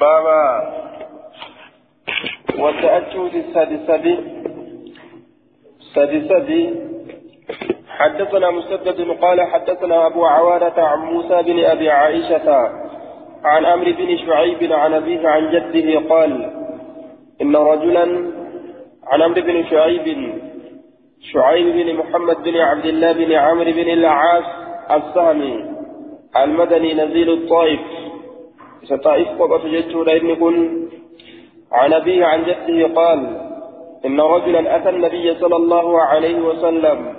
بابا. والتأكد السادسة السادسة حدثنا مسدد قال حدثنا أبو عوانة عن موسى بن أبي عائشة عن أمر بن شعيب عن أبيه عن جده قال إن رجلا عن أمر بن شعيب شعيب بن محمد بن عبد الله بن عمرو بن العاص السهمي المدني نزيل الطائف. ستائف قبط جدشون إن كن عن أبيه عن جده قال إن رجلا أتى النبي صلى الله عليه وسلم.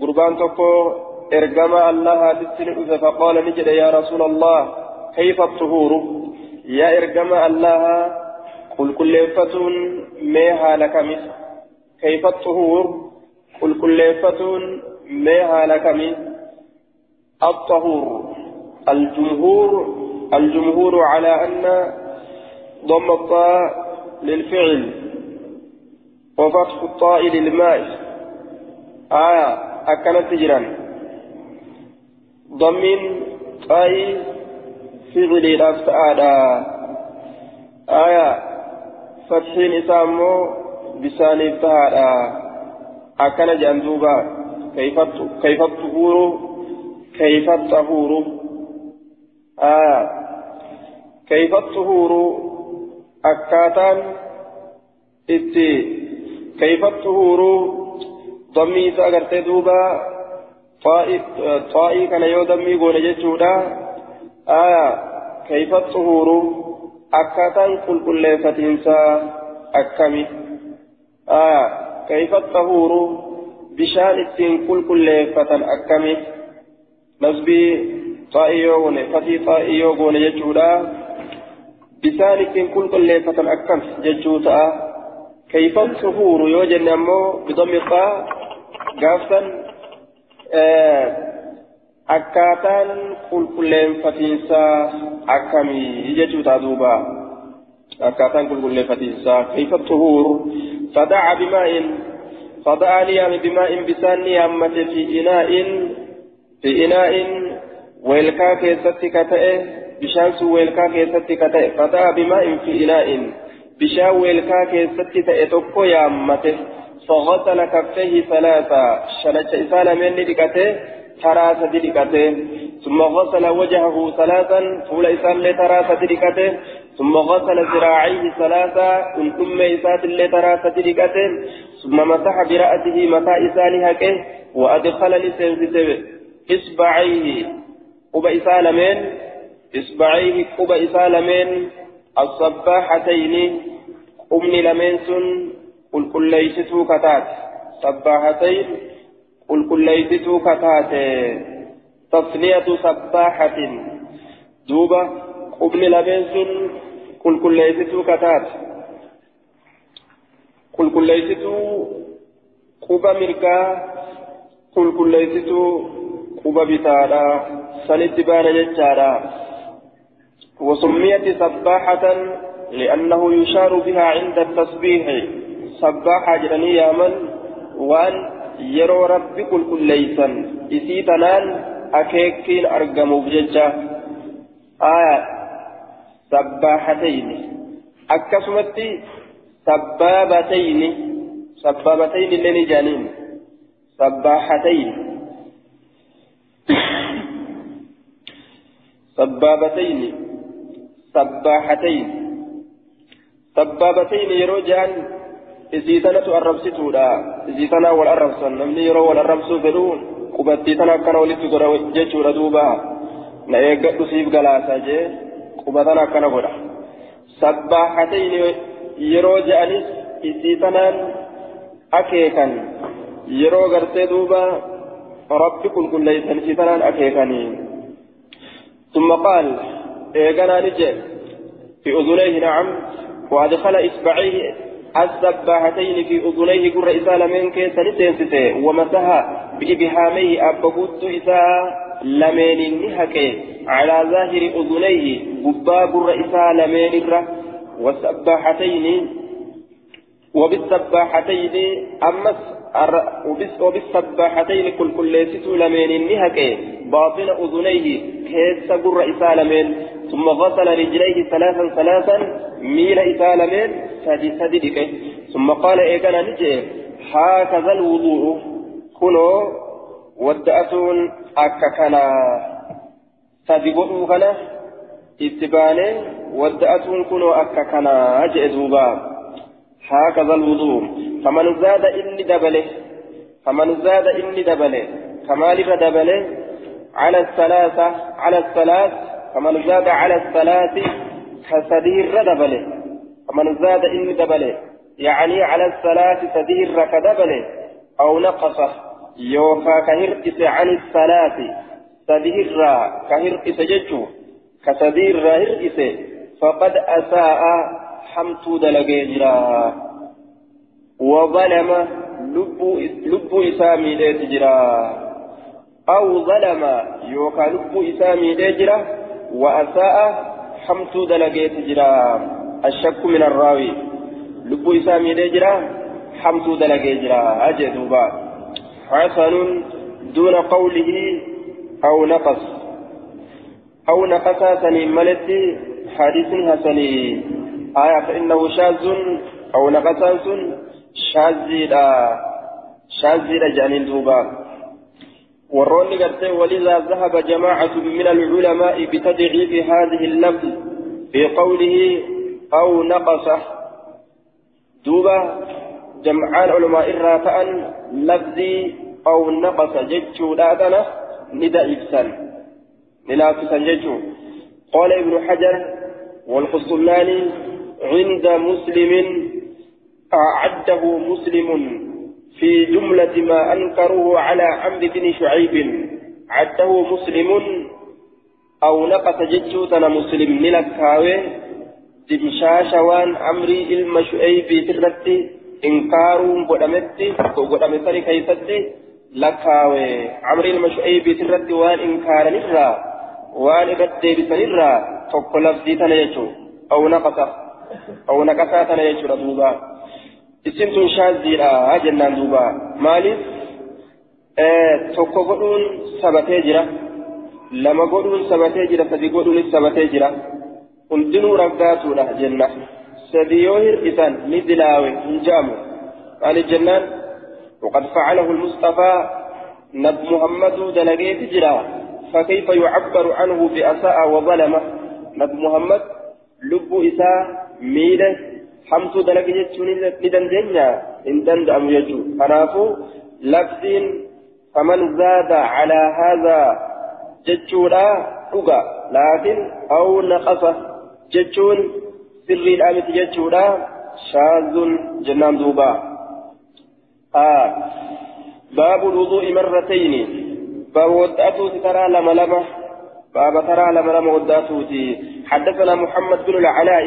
قربان تقو إرجما الله تسلم فقال نجد يا رسول الله كيف الطهور؟ يا إرجما الله قل كل فتون ميها لك مثل كيف الطهور؟ قل كل فتون ميها لك مثل الطهور. الجمهور الجمهور على أن ضم الطاء للفعل وفتح الطاء للماء. آية أكنت تجرا ضم طاء فعل الأفتاء آية فتح نسامو بسان التهاء أكن جندوبا كيف كيف الطهور كيف الطهور آه. كيف الطهور؟ أكاتان إتي. كيف الطهور؟ ضمي سأغرت دوبا. طائي كان يو ضمي قول جتشودا آه. كيف الطهور؟ أكاتان كل كل فتنسا أكمي آه. كيف الطهور؟ بشان التين كل كل فتن أكمي نسبي. طائيو غوني فتي طائيو غوني جتشودا بسان التين كل كل فتن أكم جتشوتا كيف الطهور يوجد نمو بضم الطاء قافا akkaataan qulqulleeffatiinsaa akkamii jechuudha duuba akkaataan qulqulleeffatiinsaa kayfa xuhuur fadaca bimaa'in fadaca niyaame bimaa'in bisaan niyaammate fi inaa'in fi inaa'in weelkaa keessatti ka ta'e bishaan sun weelkaa keessatti ka ta'e. Fadaca bimaa'in fi inaa'in bishaan weelkaa keessatti ta'e tokko yaammate. فغسل كفيه ثلاثة شنج إسال من دقته ترى سدقته ثم غسل وجهه ثلاثا طول إسال ترى سدقته ثم غسل ذراعيه ثلاثة ثم إسات اللي ترى سدقته ثم مسح برأسه متى إسال هكه وأدخل لسنسته إصبعيه قب إسال من إصبعيه قب إسال من الصباحتين أمني لمن سن qulqulleeysituu kataate sabbaahatain qulqulleeysituu kataate tasniyatu sabbaahatin duuba qubni lameen sun qulqulleeysituu kataate qulqulleeysituu quba mirgaa qulqulleeysituu quba bitaadha sanitti baana jechaadha وسميت سباحة لأنه يشار بها عند التسبيح yaaman waan yeroo rabbi qulqulleeysan isii tanaan akeekkiin argamuuf jecha aya sabbaahatayni akkasumatti sabbaabatayni sabbaabatayni illee ni jaaniin sabbaahatayni sabbaabatayni sabbaahatayni sabbaabatayni yeroo jaan isii tanatu arrabsituudha isii tanaa wal arrabsan namni yeroo wal arrabsuu fedhu qubattii tana akkana walitti godha jechuudha duuba na eeggadhu siif galaasa jee quba tana akkana godha sabbaahatayni yeroo je'anis isii tanaan akeekan yeroo gartee duuba rabbi qulqulleeysan isii tanaan akeekanii ثم قال إيقنا نجي. في أذنيه نعم. وأدخل إصبعيه السباحتين في أذنيه قر إسال من كيس نسينسته ومسها بإبهاميه أبقوت إساء لمن نهكي على ظاهر أذنيه قبا قر إسال من الره والسباحتين وبالسباحتين أمس وبالسباحتين كل كل لمن نهكي باطن أذنيه كيس قر إسال من ثم غسل رجليه ثلاثا ثلاثا ميل إسالمين سدي سدي ثم قال إيقنا نجي. هكذا الوضوء. كنو ودأتون أككنا سدي قلوا كنا. اتباني ودأتون كنو أككنا أجئ دوبا. هكذا الوضوء. فمن زاد إني دبله فمن زاد إني دبله كمال دبله؟ على الثلاثة على الثلاث فمن زاد على الثلاث كسدير دبله فمن زاد إني دبله يعني على الثلاث سدير كدبله أو نقصه يوكا كهرئس عن الثلاث سدير كهرئس ججو كسدير هرئس فقد أساء حمت دلقيجرا وظلم لب إسامي ليتجرا أو ظلم يوكا لب إسامي ليجرا وأساء حمت دلقيتجرا الشك من الراوي. لب إسامي ليجرا حمت دلقيجرا أجدوبا حسن دون قوله أو نقص. أو نقص سني ملتي حديث حسني. آية فإنه شاذ أو نقص شاذيدا شاذيدا جانين دوبا وروني قرتي ولذا ذهب جماعة من العلماء بتضعيف هذه اللفظ في قوله أو نقصه دوبا جمعان علماء الرافعا لفظي أو نقص جتشو لاتنا ندى إبسان نلافسا جتشو قال ابن حجر والخصلاني عند مسلم أعده مسلم في جملة ما أنكره على عمرو بن شعيب. عده مسلم أو نقص جتشوتنا مسلم للكاوي دمشاش وان عمري إلما شعيب ترتي إنكار قدمتي قدمتني كيستي لكاوي. عمري إلما شعيب ترتي وان إنكار نرى. وان إبدي بسنرى فقل لفظي تنيجو. أو نقص. أو نقص تنيجو رسولا isin tun shaaziidha jennaan duuba maaliif tokko godhuun sabatee jira lama godhuun sabatee jira sadi godhuunis sabatee jira hundinuu raggaatuudha jenna sadi yoo hir'isan ni dilaawe hin je'amu maaliif jennaan وقد فعله المصطفى نب محمد دلقيت جرا فكيف يعبر عنه بأساء وظلمه نب محمد لب إساء ميله hamtuu dalaga jechuun ni dandeenya hin danda'amu jechuu kanaafuu labsiin faman zaada calaa haadhaa jechuudha dhuga laakiin aw naqasa jechuun sirriidhaa miti jechuudha shaazun jennaan duuba باب الوضوء مرتين باب ودأتوت ترى لما لما باب ترى لما لما ودأتوتي حدثنا محمد بن العلاء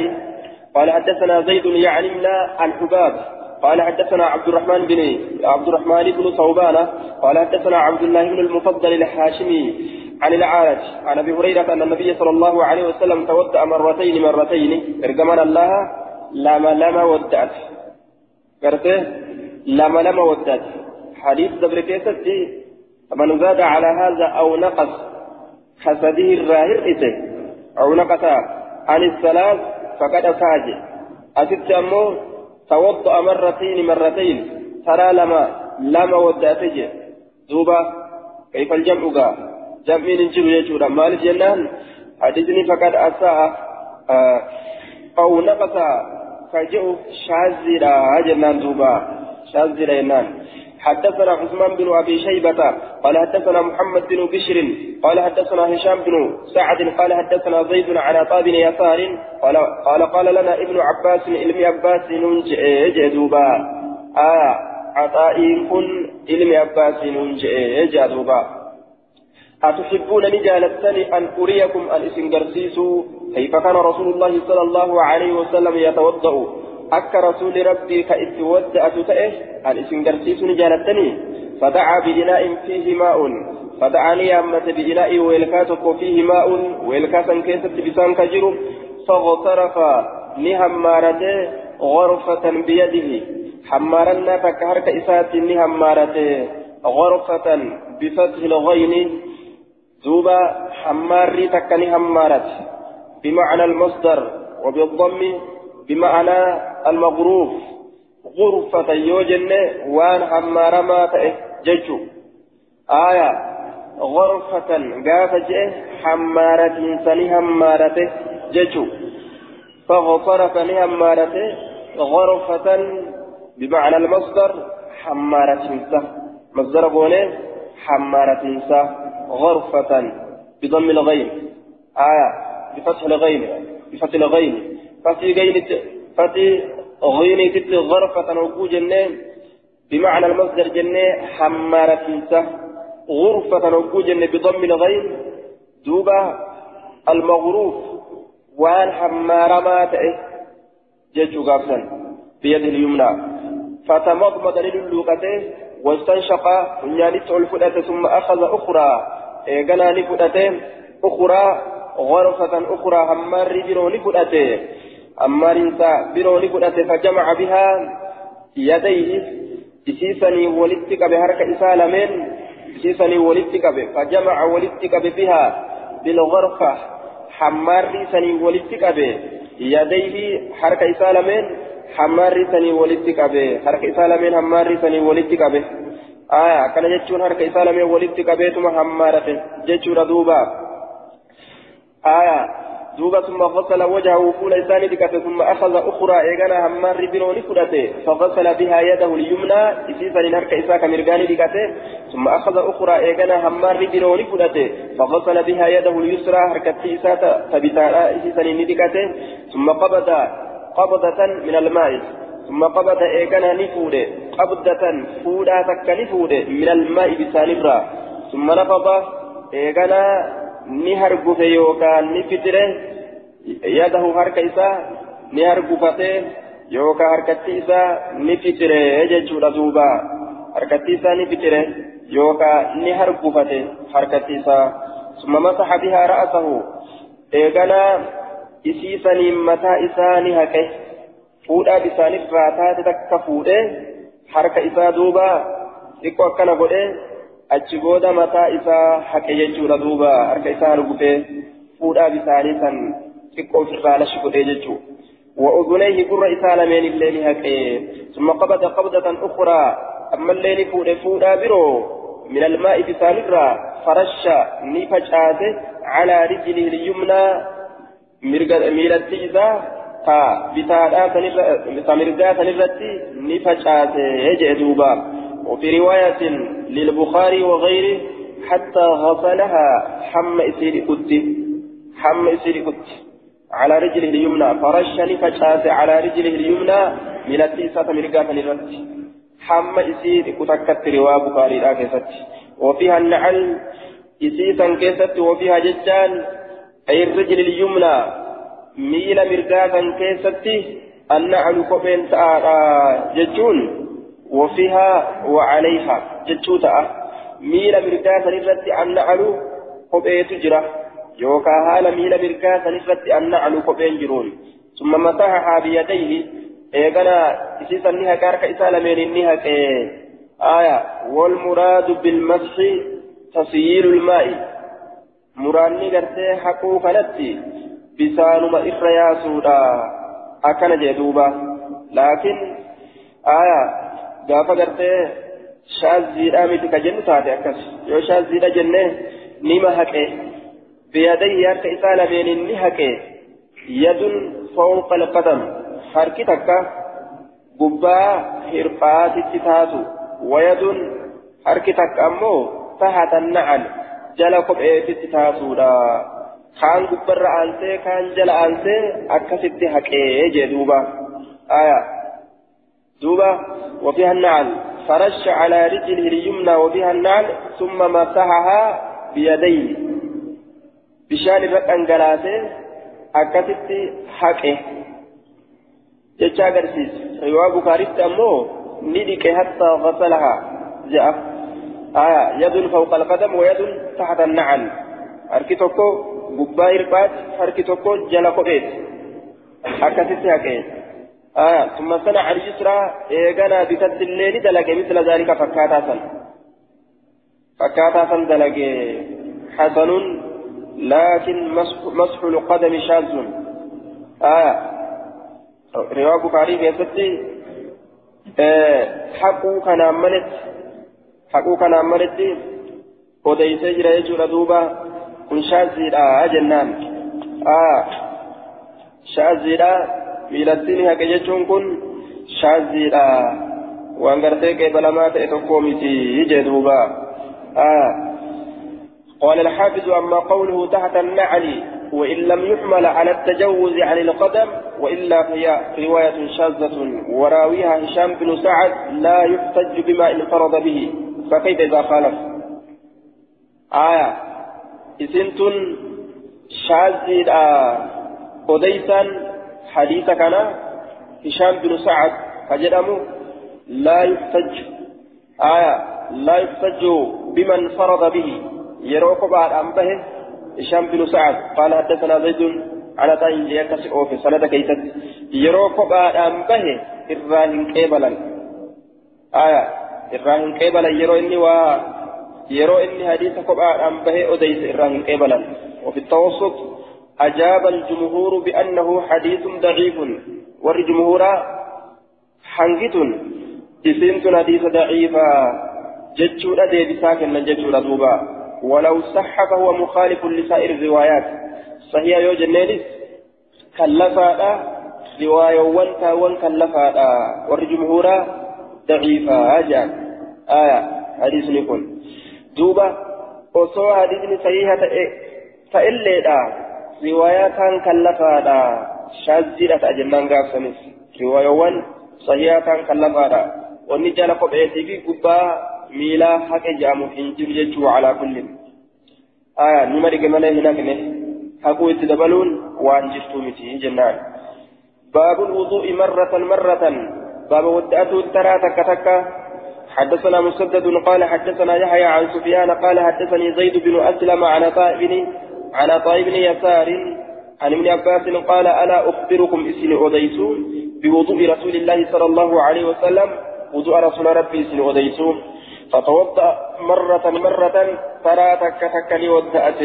قال حدثنا زيد يعني من الحباب قال حدثنا عبد الرحمن بن عبد الرحمن بن ثوبان قال حدثنا عبد الله بن المفضل الحاشمي عن العارج عن أبي هريرة أن النبي صلى الله عليه وسلم تودع مرتين مرتين. ارجمان الله لما لما ودعت قرته لما لما ودعت حديث دبر كيستي فمن زاد على هذا أو نقص حسده الراهر أو نقص عن الثلاث فقد أفاجئ. أتت أمو توضأ مرتين مرتين. ترى لما لما ودأتج دوبا كيف الجمع قا؟ جمعين انجب يجورا مالك جنان؟ حدثني فقد أساء آه أو نقص فجئ شاذرا جنان دوبا. شاذرا جنان. حدثنا عثمان بن أبي شيبة قال حدثنا محمد بن بشر قال حدثنا هشام بن سعد قال حدثنا زيد عن عطاء يسار قال قال قال لنا ابن عباس علم عباس جدوبا آه عطاء كن علم عباس جدوبا أتحبون نجالتني أن أريكم أن إسنجرسيسوا كيف كان رسول الله صلى الله عليه وسلم يتوضأ؟ Rabbii ka itti wadda'atu ta'e an isin garsiisuun jaalattanii? فدعا بإناء فيه ماء فدعاني يامة بإناء ويلكا تكو فيه ماء ويلكا سنكيسة بسان كجر فاغترف نهمارته غرفة بيده حمارنا تكهرك إسات نهمارته غرفة بفتح الغين دوبا حماري تكني همارت بمعنى المصدر وبالضم بمعنى المغروف. غرفة يوجن وان حمار ما ججو. آية غرفة قافة حمارة سني حمارة ججو. فغفرت لهمارته غرفة بمعنى المصدر حمارة مصدر بونه حمارة غرفة بضم الغين. آية بفتح الغين بفتح الغين. فتي غين فتي غين تت غرفة وكو جنة بمعنى المصدر جنة حمارة غرفة وكو جنة بضم الغين دوبا المغروف. وان حمارما تئه جيتشو غافسا بيده اليمنى. فتمضمض للوقته واستنشق نياني تول فدته ثم أخذ أخرى. ايغنا نفدته أخرى غرفة أخرى همار بروني فدته همار انسا بروني فدته فجمع بها يديه isiisanii walitti qabe harka isaa lameen isiisanii walitti qabe fajamaca walitti qabe biha bilgorfa hammaarri sanii walitti qabe yadayhi harka isaa lameen hammaarri sanii walitti qabe harka isaa lameen hammaarri sanii walitti qabe aya akkana jechuun harka isaa lameen دوبا ثم غسل وجهه فول إنسان دكته ثم أخذ أخرى إيغانا همار ربنوني فدته فغسل بها يده اليمنى إسيسا لنرك إساك مرغاني دكته ثم أخذ أخرى إيغانا همار ربنوني فدته فغسل بها يده اليسرى حركتي إساتا تبتالا إسيسا لندكته ثم قبض قبضة من الماء ثم قبض إيغانا نفوده قبضة فودا تك نفوده من الماء بسانبرا ثم نفض إيغانا ni hargufe yookaan ni fitire yadahu harka isaa ni hargufate yookaan harkatti isaa ni fitire jechuudha duuba harkatti isaa ni fitire yookaan ni hargufate harkatti isaa summa masaxa bihaa ra'asahu eeganaa isii saniin mataa isaa ni haqe fuudhaa bisaanirraa taate takka fuudhee harka isaa duuba xiqqoo akkana godhee achi booda mataa isaa haqe jechuudha duuba. Harka isaa argufee fuudhaa bisaanii san xiqqoo ofirraa lashi godhee jechuudha. وأذنيه قر إسالة من الليل هكي ثم قبض قبضة أخرى أما الليل فود فودا برو من الماء بسالرة فرش نفجاته على رجله اليمنى ميلتي إذا تا بتادا سمرقا سنرتي نفجاته يجئ دوبا وفي رواية للبخاري وغيره حتى غسلها حم إسير قد حم إسير قد على رجله اليمنى. فرشني فشاس على رجله اليمنى. من التيسة مرقاة للرد حم إسير كتكت رواية بخاري لا كيست. وفيها النعل إسيسا كيست. وفيها ججان أي الرجل اليمنى. ميل مرقاة كيست. النعل كوبين تعالى ججون. وفيها وعليها. جتشوتا ميل مركاسا نرتي أن نعلو قبئة تجرى يوكا هالا ميل مركاسا نرتي أن نعلو قبئة جرون. ثم مسحها بيديه. إيقنا إسيسا نها كارك إسالة من النها آية. والمراد بالمسح تسييل الماء. مراني قرتي حقو كانتي بسانما إخرياسودا أكن جدوبا. لكن آية. Gaafa gartee shaaziidhaa miti ka jennu taate akkas yoo shaaziidha jennee nima haqe biyadayhi harka isaa lameeniin ni haqe yadun fawqa alqadam harki takka gubbaa hirphaatitti taatu wayadun harki takka ammoo tahata nacal jala kopheetitti taatuudha kaan gubbarra aansee kaan jala aansee akkasitti haqee jee duuba aya دوبا وفيها النعل. فرش على رجله اليمنى وفيها النعل ثم مسحها بيديه. بشان الرقم قلاته أكتت حقه. جتشا قرسيس رواه بخاري أمو ندك حتى غسلها. جاء. آية يد فوق القدم ويد تحت النعل. harki tokko gubbaa hirbaat harki tokko jala kopheet akkasitti haqee آه ثم صنع اليسرى إيغانا بكت الليل دلق مثل ذلك فكاتا سن. فكاتا سن دلق حسن لكن مسح القدم شاذ. آية رواية بخاري في ستي آه حقو كان أمنت حقو كان أمنت وديسي جرى يجور دوبا كن شاذيرا جنان آه شاذيرا ميلتين هكا جتشون كن شاذيرا وانغرتي كيبلما تأتوكو متي يجي دوبا آه قال الحافظ أما قوله تحت النعل وإن لم يحمل على التجوز عن القدم وإلا فهي رواية شاذة وراويها هشام بن سعد لا يحتج بما انفرد به فكيف إذا خالف آية إسنتن شاذ أوديسا حديث كان هشام بن سعد فجدموا لا يحتج آية لا يحتج بمن انفرد به يروى بعد أن به هشام بن سعد قال حدثنا زيد على تاين جيكس أو في سنة كيست يروى بعد أن به إراهن قبلا آية إراهن قبلا يروى إني و يروى إني حديث بعد أن به أديس إراهن قبلا وفي التوسط أجاب الجمهور بأنه حديث ضعيف والجمهور حنقت إسنت حديث ضعيفا جتشورا ديبسا كنا جتشورا دوبا. ولو صح فهو مخالف لسائر الروايات. صحيح يو جنيدس كلفا رواية وانتا وان كلفا والجمهور ضعيفة أجان آية حديث نكون دوبا وصو حديث صحيحة فإلا رواية كان كلفا شاذرة أجنان قابسنس رواية وان صحيحة كان كلفا ونجال قبعتي في قبا ميلا حق جامو حنجر ججو على كل آية نمر جماله هناك نه حقو يتدبلون وان جفتو متي جنان باب الوضوء مرة مرة باب ودأته ترى تك تك حدثنا مسدد قال حدثنا يحيى عن سفيان قال حدثني زيد بن أسلم عن طائب عن طائب يسار عن ابن عباس قال ألا أخبركم اسم أوديسون بوضوء رسول الله صلى الله عليه وسلم؟ وضوء رسول ربي اسم أوديسون. فتوضأ مرة مرة ترى تك تك ودأت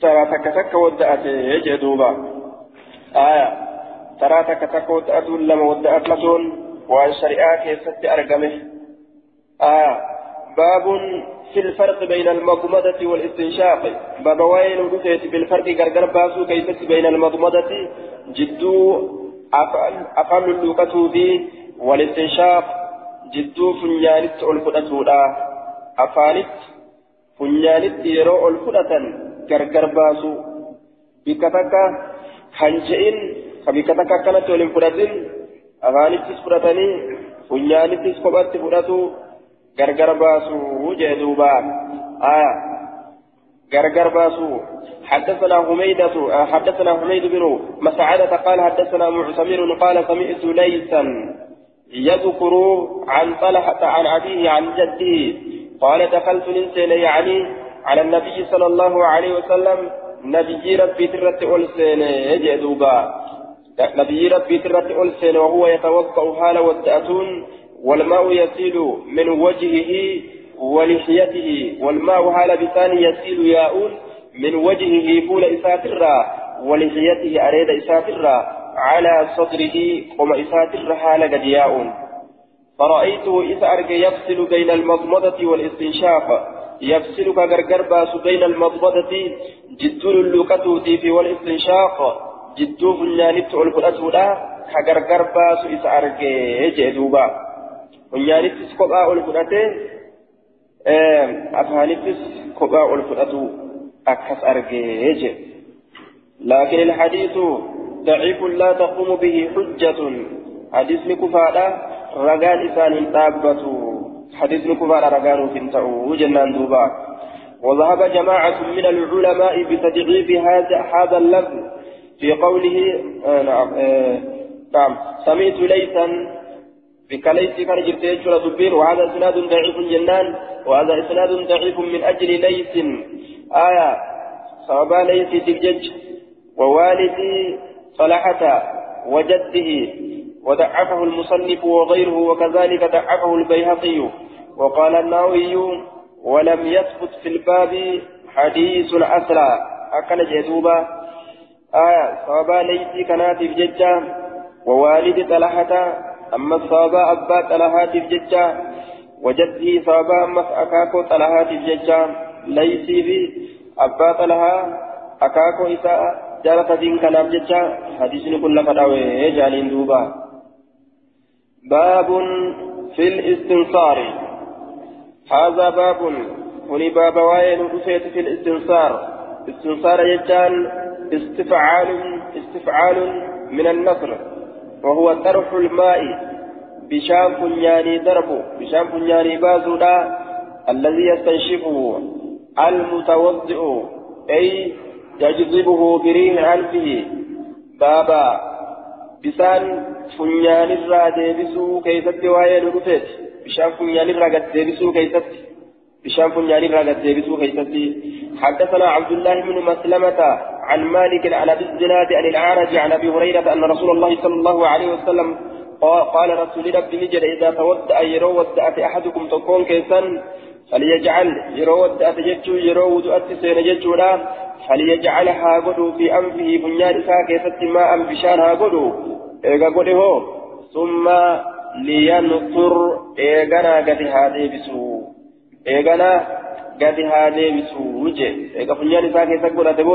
ترى تك تك ودأت يجدوبا آية ترى تك تك ودأت لما ودأت لتون وعن شريعة كيست أرقمه. آية باب في الفرق بين المضمضة والاستنشاق باب وين ودفت بالفرق غرغر باسو كيف بين المضمضة جدو أفعل أفعل اللوكة والاستنشاق jidduu funyaanitti ol fudhatuudha afaanitti funyaanitti yeroo ol fudhatan gargar baasu bikka takka kan je'in ka bikka takka akkanatti gargar baasu jee duuba. Aya. Gargar baasu. حدثنا حميدة حدثنا حميد بن مسعدة قال حدثنا معتمر قال سمعت ليثا يذكر عن طلحة عن أبيه عن جده قال دخلت ننسين يعني على النبي صلى الله عليه وسلم نبي ربي ترت ألسين يجدوبا نبي ربي ترت ألسين وهو يتوقع حال والتأتون والماء يسيل من وجهه ولحيته والماء حال بثاني يسيل ياؤون من وجهه فول إساترا ولحيته أريد إساترا على صدره وما إسات الرحالة قد ياؤون. فرأيته إذا أرجى يفصل بين المضمضة والاستنشاق يفصل كغرغر باس بين المضمضة جد اللوكتوتي في والاستنشاق جد فنيانت الفلاتولا كغرغر باس إذا أرجى جدوبا فنيانت كوبا الفلاتي أفهانت كوبا الفلاتو أكس أرجى لكن الحديث ضعيف لا تقوم به حجة حديث لكفارة رجال إسان تابته حديث لكفارة رجال فنتعو جنان دوبا وذهب جماعة من العلماء بتضعيف هذا هذا اللفظ في قوله نعم نعم سمعت ليثا بكليس كان جبت يجرى دبير وهذا إسناد ضعيف جنان وهذا إسناد ضعيف من أجل ليث آية صوابا ليث تلجج. ووالدي صلاحة وجده وضعفه المصنف وغيره وكذلك ضعفه البيهقي. وقال النووي ولم يثبت في الباب حديث الأسرى أكن جدوبا آية صوابا ليسي كناتف ججا ووالد طلحة أما الصوابا أبا طلحات ججا وجده صوابا أما أكاكو طلحات ججا ليسي في أبا طلحة أكاكو إساء جارة دين كناف ججا حديث كل فتاوي جالين دوبا. باب في الاستنصار. هذا باب هني باب وين في الاستنصار. استنصار يجان استفعال استفعال من النصر. وهو طرح الماء. بشام بنياني درب بشام بنياني بازودا الذي يستنشفه المتوضئ. أي يجذبه بريح أنفه بابا. بسان فنيان الرا ديبسو كيست رفت بشام فنيان الرا قد ديبسو كيست. بشام فنيان الرا قد ديبسو كيست حدثنا عبد الله بن مسلمة عن مالك عن أبي الزناد عن العارج عن أبي هريرة أن رسول الله صلى الله عليه وسلم قال رسول ربي نجد إذا تودأ يرو ودأت أحدكم تكون كيسا فليجعل يرو ودأت جتشو يرو ودأت سين جتشو فليجعلها قدو في أنفه بنيان اسا كيست ماء بشانها قدو. ايغا قدو ثم لينطر ايغنا قد هذه بسو ايغنا قد هذه بسو وجه ايغا بنيان اسا كيست قدو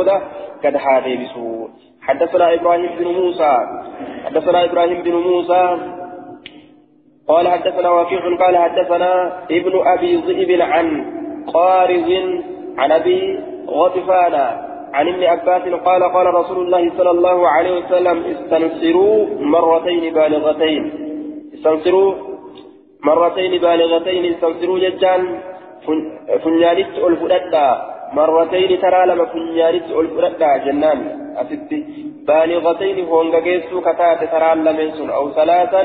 قد هذه بسو حدثنا إبراهيم بن موسى حدثنا إبراهيم بن موسى قال حدثنا وكيع قال حدثنا ابن أبي ذئب عن قارز عن أبي غطفان عن ابن عباس قال قال رسول الله صلى الله عليه وسلم استنصروا مرتين بالغتين استنصروا مرتين بالغتين استنصروا ججان فنيانت الفددا مرتين ترى لما فنيانت الفددا جنان أسدي بالغتين هونغا جيسو كتات ترى لمن سن أو ثلاثا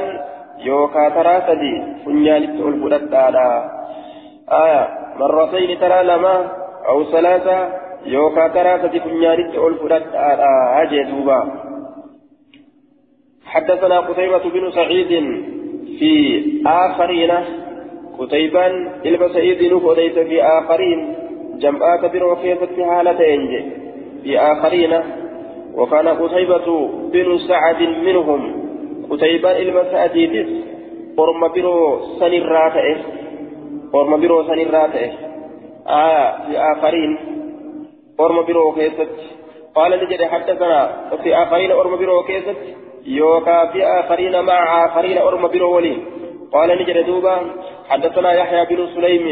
يوكا ترى سدي فنيانت الفدد آية مرتين ترى لما أو ثلاثة يوكا ترى سدي فنيانت الفدد أجي دوبا حدثنا قتيبة بن سعيد في آخرين قتيبا إلبس سعيد نفوديت في آخرين جمعات بروكية حالتين في آخرين وكان قتيبة بن سعد منهم. قتيبة المسعديدس قرم برو سن الراتئ. قرم برو سن الراتئ. آه في آخرين. قرم برو كيست قال نجد حدثنا في آخرين قرم برو كيست يوكا في آخرين مع آخرين قرم برو ولين قال نجد دوبا حدثنا يحيى بن سليم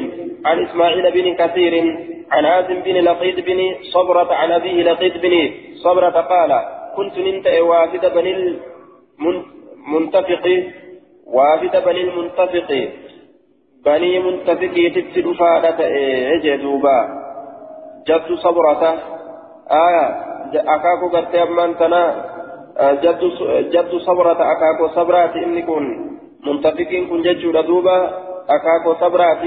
عن إسماعيل بن كثير عن آدم بن لقيط بن صبرة عن أبيه لقيط بن صبرة قال كنت ننت وافد بني المنتفق وافد بني المنتفق. بني منتفق تتسد فادة اجدوبا جد صبرة آية أكاكو قرتي أمان تنا جد جد صبرة أكاكو صبرات إني كن منتفقين كن جد دوبا. أكاكو صبرات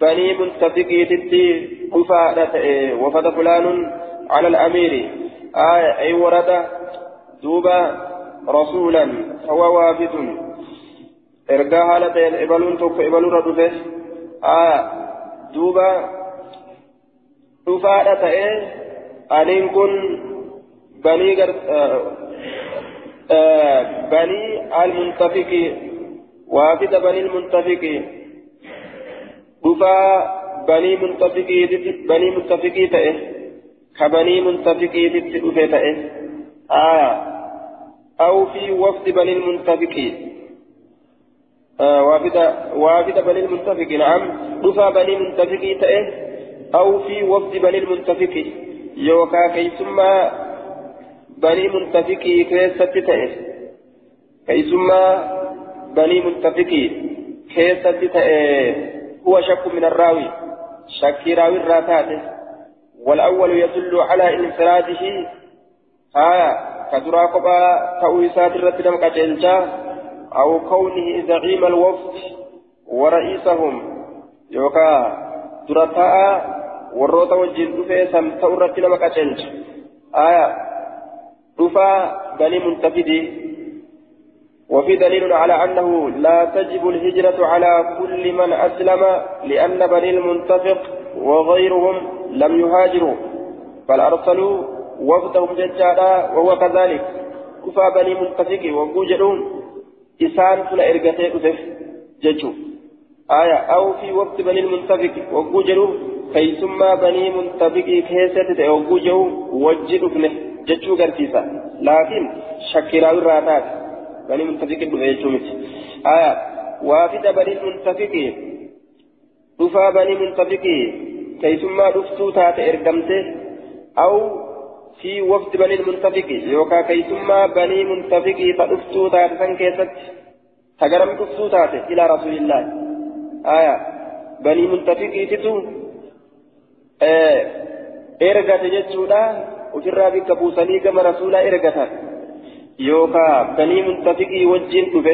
بني منتفقي تتي كفاءة وفد فلان على الأمير آية أي ورد دوبا رسولا هو وافد إرجاء هالتين إبلون توك إبلون ردفه آية دوبا كفاءة أنين كن بني آه آه بني المنتفق وافد بني المنتفق dhufaa banii muntafiqiititti banii muntafiqii ta'e ka banii muntafiqiititti dhufe ta'e aya aw fi wafdi banii muntafiqii وافد وافد بني المنتفق نعم دفا بني المنتفق تأه أو في وفد بني المنتفق يوكا كيسما بني منتفق كيست تأه كيسما بني منتفق كيست هو شك من الراوي شك راوي الراتات والأول يدل على انفراده آية كدرا قبا تأويسات الرتلم قتلجا أو كونه زعيم الوفد ورئيسهم يوكا درتا warroota wajjin dhufee samta irratti nama qacelcha aya dhufaa banii muntafidii وفي دليل على أنه لا تجب الهجرة على كل من أسلم لأن بني المنتفق وغيرهم لم يهاجروا بل أرسلوا وفدهم ججالا وهو كذلك. كفى بني منتفق وقوجلون إسان فلا إرقتي أسف ججو. آية أو في وقت بني المنتفق وقوجلون كيسما بني منتفق كيسة وقوجو وجد ابنه ججو قرتيسا. لكن شكرا الراتات. بني منتفق بغير آية. وافد بني المنتفق دفا بني منتفق. كيسما دفتو تات إرقمته أو في وفد بني المنتفق. يوكا كيسما بني منتفق فدفتو تات سنكيست تقرم دفتو تات إلى رسول الله. آية. بني منتفق تتو. ergate jechuudha ofirraa bikka buusanii gama rasuulaa ergatan yookaa banii muntafiqii wajjin dhufe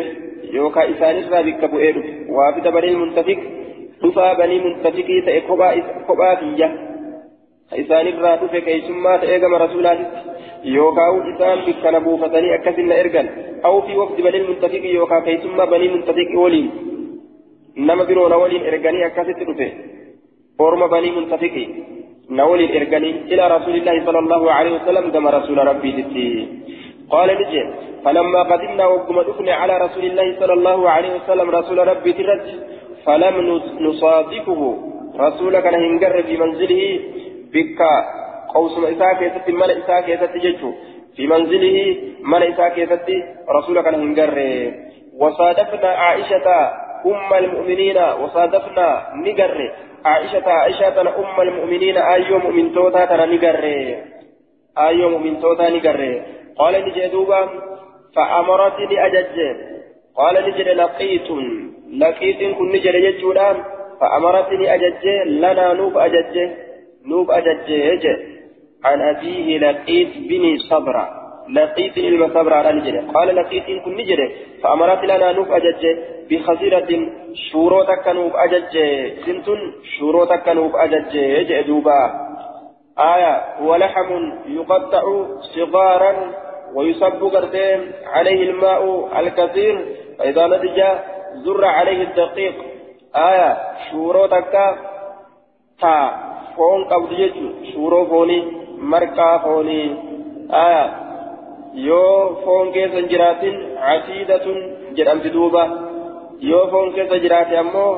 yookaa isaanirraa bikka bu'ee dhufe waafida banii muntafiq dhufaa banii muntafiqii ta'e kophaa kiyya isaanirraa dhufe keessummaa ta'ee gama rasuulaatitti yookaa isaan bikka na buufatanii akkasin na ergan aw fi wafdi banii muntafiqii yookaa keessummaa banii muntafiqii waliin nama biroo na waliin erganii akkasitti dhufe orma banii muntafiqii إلى رسول الله صلى الله عليه وسلم كما رسول ربي تتي قال نجي. فلما قدمنا وقم دفن على رسول الله صلى الله عليه وسلم رسول ربي ترد فلم نصادفه. رسولك نهنجر في منزله بك قوس إساك يستي مال إساك يستي في منزله مال إساك يستي رسولك نهنجر وصادفنا عائشة أم المؤمنين وصادفنا نجر. عائشة عائشة أم المؤمنين أيو مؤمن توتا ترى نقري أيو مؤمن توتا نقري قال نجي دوبا فأمرتني أجج قال نجي لقيت لقيت كن نجي ججودا فأمرتني أجج لنا نوب أجج نوب أجج عن أبيه لقيت بني صبرا. لقيت المصبر على نجري قال لقيت كن نجري فأمرت لنا نوف أجج بخزيرة شورو تكنوف أجج سنتن شورو تكنوف أجج جدوبا آية ولحم يقطع صغارا ويصب قردين عليه الماء الكثير فإذا نضج زر عليه الدقيق آية شورو تكا تا فون قبض شورو فوني مرقا فوني آية yoo foon keessa hin jiraatin casiidatun jedhamti duuba yoo foon keessa jiraate ammoo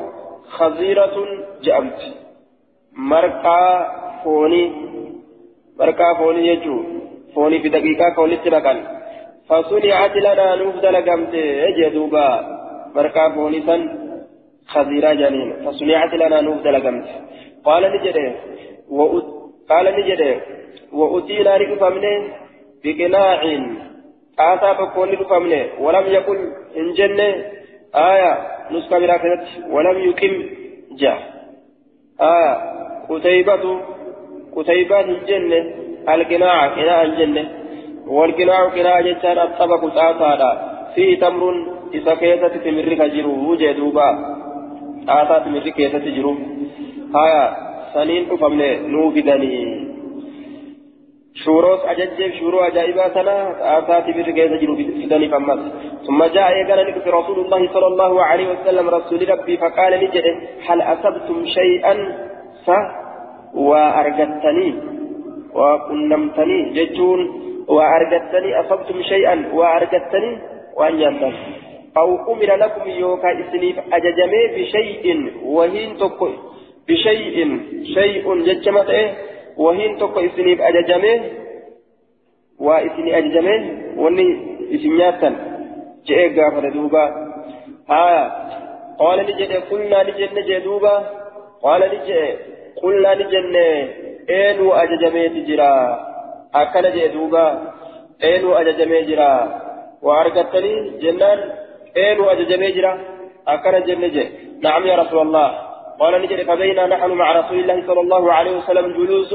khaziiratun jedhamti marqaa foonii marqaa foonii fi daqiiqaa ka walitti naqan فصنعت لنا نفضل قمت أجي دوبا مركا فونسا خزيرا جنين فصنعت لنا نفضل قمت قال نجده قال نجده وأتينا رئفمنه بقناع آتا تكون لفمنه ولم يقل إن جنة آية نسكة براكزت ولم يقم جاء آية قتيبة قتيبة الجنة القناع قناع الجنة والقناع قناع جتان الطبق آتا فيه تمر إذا كيسة تمر كجرو جدوبا آتا تمر كيسة تجرو آية سنين فمنه نوفدني. شوروس أججب شورو أجائبا سنة آتاتي برقية جلو فدني فمس ثم جاء يقال لك رسول الله صلى الله عليه وسلم رسول ربي فقال نجد هل أصبتم شيئا؟ ف وأرقدتني. وكنمتني ججون وأرقدتني أصبتم شيئا وأرقدتني وأن ينتهي. أو أمر لكم يوكا إسنيف أججمي بشيء وهين تكو بشيء شيء ججمت إيه وهين توكو إسنيف أججمه وإسني أججمه وني إسنياتا جئ غافر دوبا. ها قال نجد قلنا نجد دوبا. قال نجد قلنا نجد إنو أججمه تجرا أكل جئ دوبا إنو أججمه جرا وأرقتني جنان إنو أججمه جرا أكل جنة نعم يا رسول الله قال نجري فبينا نحن مع رسول الله صلى الله عليه وسلم جلوس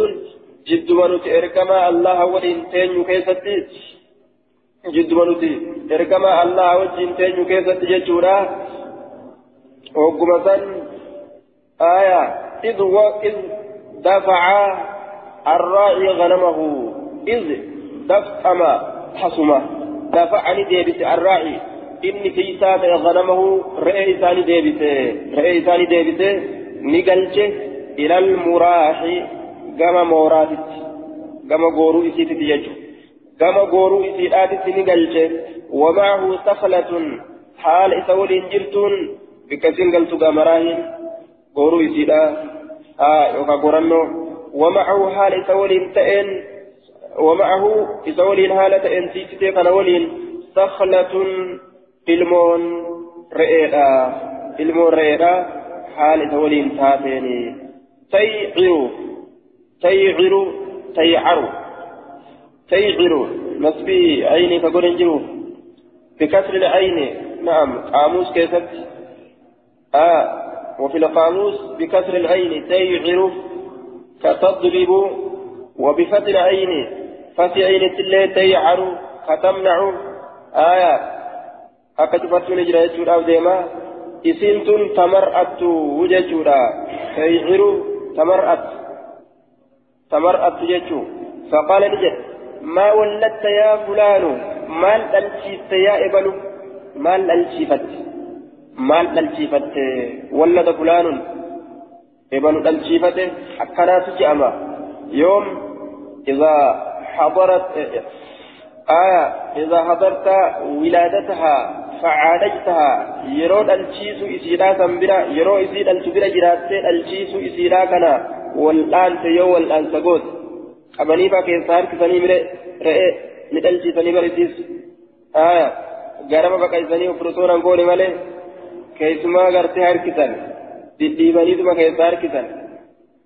جد منوت إركما الله ولين تين كيستي جد منوت إركما الله وجين تين كيستي ججورا وقمة آية إذ وإذ دفع الراعي غنمه إذ دفع حسمة دفعني ديبس الراعي inni tiisaa ta'e ganamahu re'ee isaanii deebise re'ee isaanii deebise ni galche ilal muraahi gama mooraatitti gama gooruu isiititti jechuudha gama gooruu isiidhaatitti ni galche wamaahu saklatun haala isa waliin jirtuun bikka isin galtu yookaan gorannoo wamaahu haala isa waliin ta'een wamaahu isa waliin haala ta'een siisitee kana waliin saklatun ilmoon re'eedha ilmoon re'eedha haala isa waliin taateeni tayciru tayciru taycaru tayciru nasbii ayni ka godhan jiru بكسر العين نعم قاموس كيست آه وفي القاموس بكسر العين تيعر كتضرب وبفتح العين فتح عين التلي تيعر كتمنع آية. أكتفت من إجراء أو ديما. إسنتن تمرأت وججورا. تيعر تمرأت. تمرأت ججو فقال نجد ما ولدت يا فلان؟ مال ألشيفت يا إبلو مال ألشيفت مال ألشيفت ولد فلان إبلو ألشيفت أكنات جأما يوم إذا حضرت آية إذا حضرت ولادتها فعالجتها يرو الشيس إسيرا سنبرا يرو إسير السبرا جراتي الشيس إسيرا كنا والآن تيو والآن سقوت أبني باكي سار كساني مري رئي ندلشي سني مرسيس آية غرما بقى إساني وفرسونا قولي مالي غرتي هاركسان ديباني دما كيسا هاركسان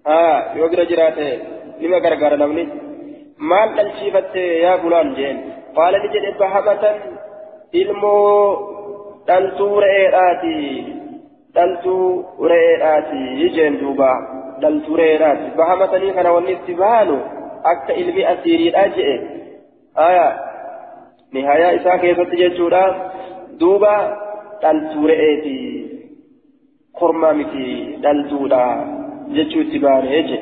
آية يو برا جراته لما غرغر نمني maal dhalchiifatte yaa fulaan jeen qaala ni jedhe bahamatan ilmoo dhaltuu re'eedhaati dhaltuu re'eedhaati jeen duuba dhaltuu re'eedhaati bahamatanii kana wanni itti baanu akka ilmi asiiriidha jedhe aya nihayaa isaa keessatti jechuudha duuba dhaltuu re'eeti kormaa miti dhaltuudha jechuu itti baane jedhe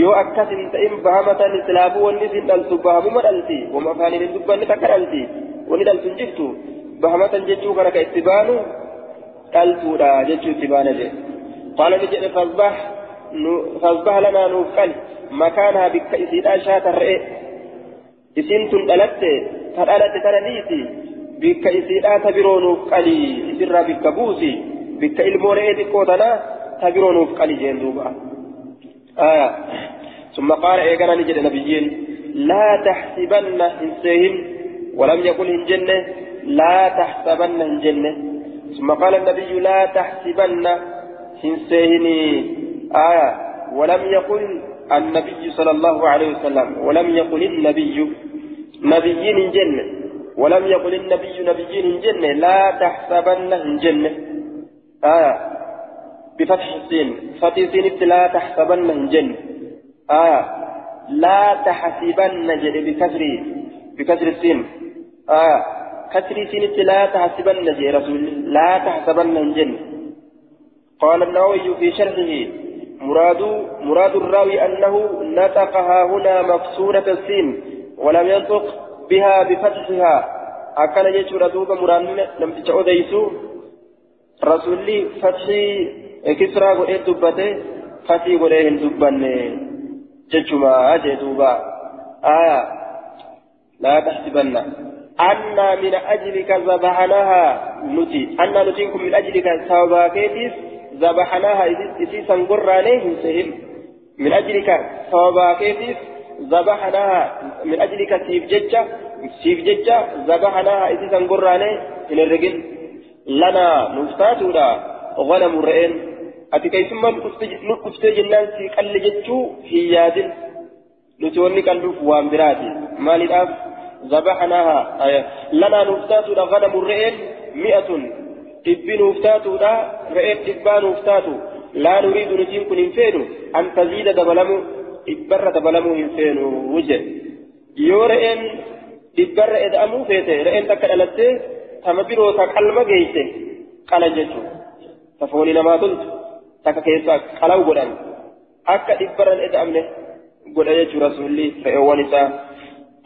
yoo akkas hin ta'in bahamatan islaamuu wanni isin dhaltu bahamuma dhalti wama afaaniin hin dubbanne takka dhalti wanni dhaltu hin jirtu bahamatan jechuu kana ka itti baanu dhaltuudha jechuu itti baana jedhe qaala ni jedhe fasbah lanaa nuuf qali makaanaa bikka isiidhaa shaata re'e isin tun dhalatte ta dhalatte tana dhiisi bikka buusi bikka ilmoo re'ee xiqqoo tanaa ta biroo nuuf qali jeen duuba آية. ثم قال إيقنا نجد نبيين لا تحسبن إنسيهم ولم يقل إن لا تحسبن إن ثم قال النبي لا تحسبن إنسيهم آية. ولم يقل النبي صلى الله عليه وسلم ولم يقل النبي. نبيين جنة ولم يقل النبي نبيين جنة. لا تحسبن جنة. آية. بفتح السين. فتح السين لا تحسبن جن آية. لا تحسبن جن بكسر. بكسر السين. آية. كسر السين لا تحسبن جن رسول لا تحسبن جن قال النووي في شرحه. مراد مراد الراوي أنه نطقها هنا مكسورة السين. ولم ينطق بها بفتحها أكن يجور دوبا مراد لم تتعوديسو رسولي فتحي كسرى قد دبته فتي قد دبنه ججما أجي دوبا آية لا تحسبن أنا من أجلك ذبحناها نتي أنا نتيكم من أجلك سواباكيتيس ذبحناها إسيسا قرانيه سهم من أجلك سواباكيتيس ذبحناها من أجلك سيف ججة سيف ججة ذبحناها إسيسا قرانيه إلى الرجل لنا نفتاتنا غنم الرئين ati keessummaa dhuftee jennaan si qalle jechuu hin yaadin nuti wanni qalluuf waan biraati maaliidhaaf zabaxanaaha lanaa nuuf taatuudha ganamu re'een mi'atun dhibbi nuuf taatuudha re'een dhibbaa nuuf taatu laa nuriidu nutiin kun hin feenu an dhibbarra dabalamuu hin feenu wuje yoo re'een dhibbarra eda'amuu feete re'een takka dhalattee tama biroo ta qalma geeyse qalan jechuu ta foonii namaa toltu takka keessaa qalawu godhan akka dhibbarran eda'amne godha jechuu rasuulli re'eewwan isaa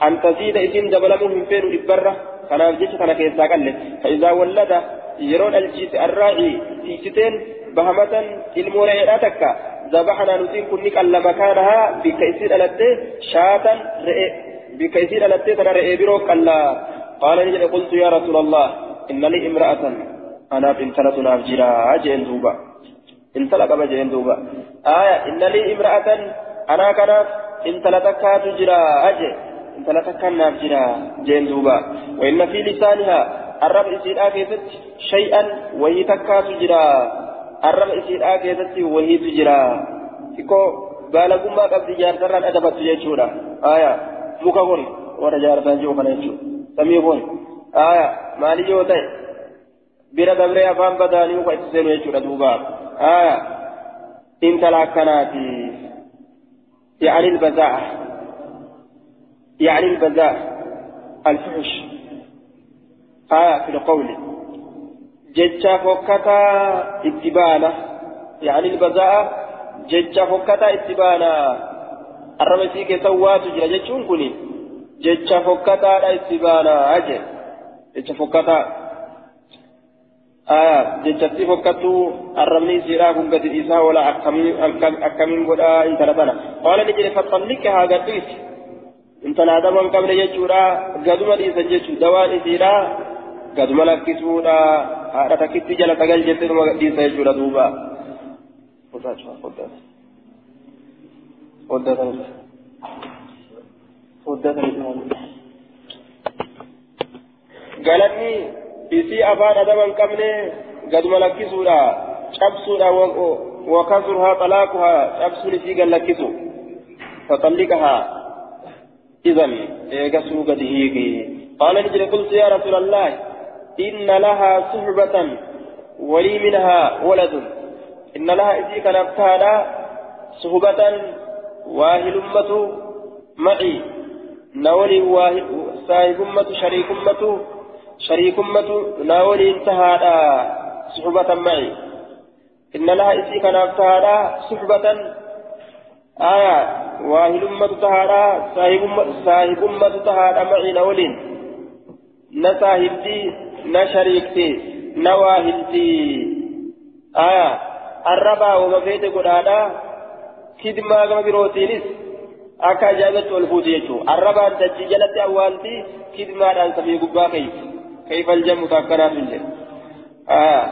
an taziida isin dabalamuu hin feenu dhibbarra kanaaf jecha kana keessaa qalle fa'izaa wallada يرون الجيس الراعي تيجتين بهمة الموريئة تكا ذبحنا نتين كنك ألا مكانها بكيسير ألتي شاة رئي بكيسير ألتي ترى رئي بروك ألا قال نجد قلت يا رسول الله إن لي امرأة أنا بنتلة نافجرا أجين دوبا انتلق بجين دوبا آية إن لي امرأة أنا كناف انتلة كاتو جرا أجي انتلة كان نافجرا جين دوبا وإن في لسانها الرب إسيرا كيست شيئا وهي تكاتو جرا. الرب إسيرا كيست وهي تجرا. تكو بالغما قبل جارتران أدبت يجورا آية. مكون ورا جارتان جو كان يجو سميكون آية. مالي جو تاي بira dabree afaan badaanii ufa itti seenu jechuudha duuba aya intala akkanaati يعني البذاء الفحش. آية في القول. جتشا فكتا اتبانا يعني البذاءة جتشا فكتا اتبانا الرمسي كسوات جرى جتشون كني جتشا فكتا اتبانا أجل. جتشا فكتا. آية. جتشتي فكتو الرمني سيرا كن قد إيسا ولا أكمين قدا انت لبنا قال نجري فطلقها قديس. انت نادم من قبل يجورا قدما إيسا جتشو دوان سيرا قدما لكسونا هذا تكتي جل تقل جتن وقديسا يجورا دوبا قدات قدات قدات قدات قالتني isii afaan adama hin qabne gaduma lakkisuudha cabsuudha wakasuruhaa xalaaquhaa cabsuun isii gad lakkisu faxalliqahaa idan eegasuu gadi hiiki qaala ni jedhe qultu yaa rasuula allah lahaa suxbatan walii minhaa waladun inna lahaa isii kanaaf taadha suhbatan waahilummatu maci na waliin saahibummatu shariikummatu شريكمة ناولي انتهى صحبة معي إن لها إسي كان تهادا صحبة آية واهلمة تهادا صاحبمة تهادا معي ناولين نساهلتي نشريكتي نواهلتي آية الربا وما فيت قرادا كدما كما بروتينيس akka ajaa'ibatti ol fuuti jechuudha arrabaan dachii jalatti awwaalti kidmaadhaan samii gubbaa keeysi كيف؟ الجمع تاكنا تنجل آه.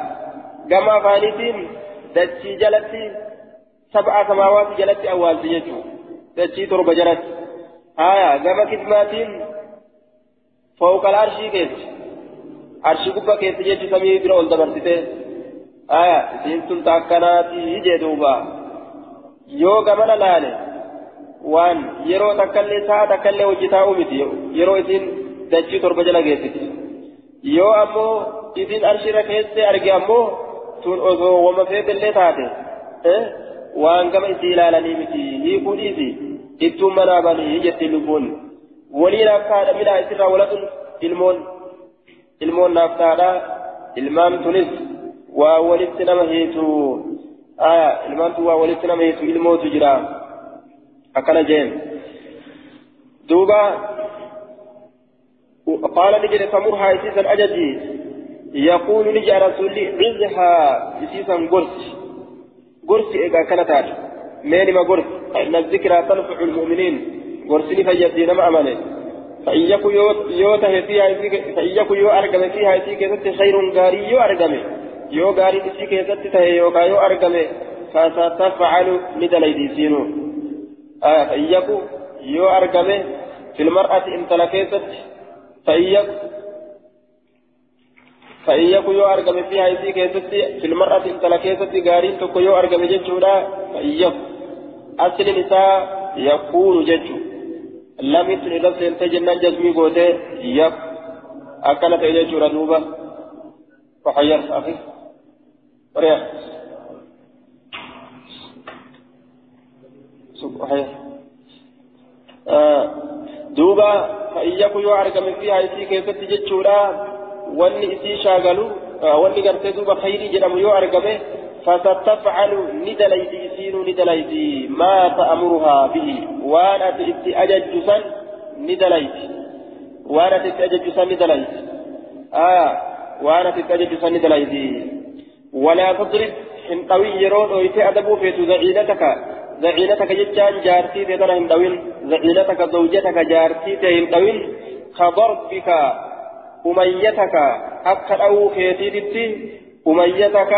كما فانيتين. دتشي جلتي سبع سماوات جلتي أول تجتو دتشي تربة جلت. آية كما كدماتين فوق العرش كيس عرش قبة كيس جتو سمي برا والدبرتته آية سنتم تاكنا تيجي yoo gamana laale waan yeroo takkallee sa'a takkallee hojjetaa uumiti yeroo isin dachii torba jala geessiti yoo ammoo isin arshira keessee arge ammoo tun osoo wama feetellee taate waan gama isii ilaalanii miti hiikuu dhiisi ittuun manaa banii jetti lubbuun waliin akkaadha midhaa isirraa walatun ilmoon ilmoon naaf taadha ilmaan tunis waa walitti nama hiitu aya ilmaan tun waa walitti nama hiitu ilmootu jira akkana jeen duuba قال نجد فمرها إسيسا أجدي يقول نجي رسولي عزها إسيسا قرس قرس إيقا كانت مين ما قرس إن الذكرى تنفع المؤمنين قرسني فيدي نما أماني فإن يكو يو فإن يكو أرقم فيها إسيك خير غاري يو أرقم. يو غاري إسيك تهي يو أرقم. فستفعل ندلي سينو آه فإن يكو يو أرقم. في المرأة امتلكيست فإياك فإياك يو أرقم فيها إسي كيستي في المرأة انتلا كيستي غارين تكو يو أرقم ججودا فإياك. أصل نساء يكون ججو لم يتن لفظ انتجنا جزمي قوته إياك أكلت إججو ردوبة وحير أخي وريح وحير آه دوبا فإياكو يو أرقم فيها إسي كيست جتشورا واني إسي شاغلو واني قرتي دوبا خيري جنم يو أرقم فستفعل ندليت إسينو ندليت ما تأمرها به. وأنا تئتي أججسا ندليت وأنا تئتي أججسا ندليت آه وأنا تتجد سن دلايدي ولا تضرب حنطوي يرون ويتي أدبو فيتو زعينتك. زعينتك جتان جارتي تدنا هندوين زعينتك زوجتك جارتي تهندوين كضربك أميتك. أكد أو كيتيتي أميتك.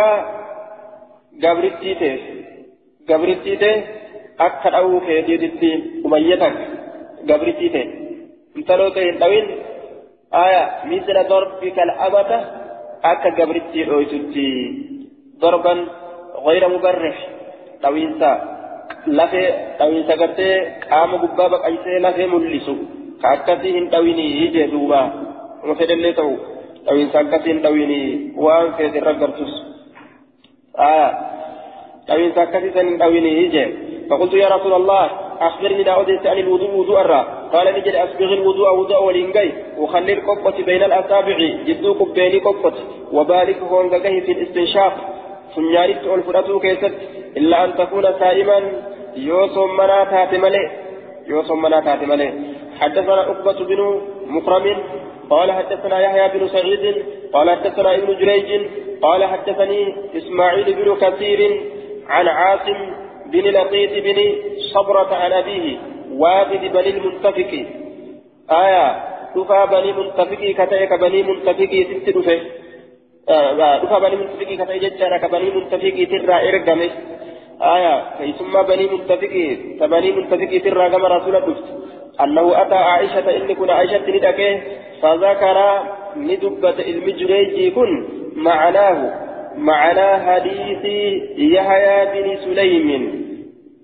قبرتي قبرتي أكد أو كيتيتي أميتك قبرتي انتلوك هندوين آية مثل ضربك الأمة أكد قبرتي أويتتي ضربا غير مبرح طوينسا لفي طوينسا قرتي قام قبابك أيسي لفي ملسو كأكسي هن طويني يجي دوبا ومفيد اللي تو طوينسا أكسي هن طويني وان في ذي رقرتس آه طوينسا أكسي هن طويني يجي فقلت يا رسول الله أخبرني لا أدري عن الوضوء وضوء الرا قال نجد أسبغ الوضوء وضوء والإنجاي وخلي القبة بين الأصابع. جدو قبيني قبة. وبارك هون في الاستنشاق. keessatti illa an takuuna saa'iman yoo sommanaa taate malee yoo sommanaa taate malee حدثنا عقبة بن مكرم. قال حدثنا يحيى بن سعيد. قال حدثنا ابن جريج. قال حدثني إسماعيل بن كثير. عن عاصم بن لطيف بن صبرة عن أبيه وابد بني المنتفق آية دفا بني منتفق كتائك بني منتفق ست دفا آه، دفا بني منتفق كتائك جدا كبني منتفق ترى إرقمه آية كي ثم بني منتفق تبني منتفق ترى كما رسول دفت أنه أتى عائشة إن كنا عائشة ندكه فذكر ندبة المجريج كن معناه. معنى حديث يحيى بن سليم.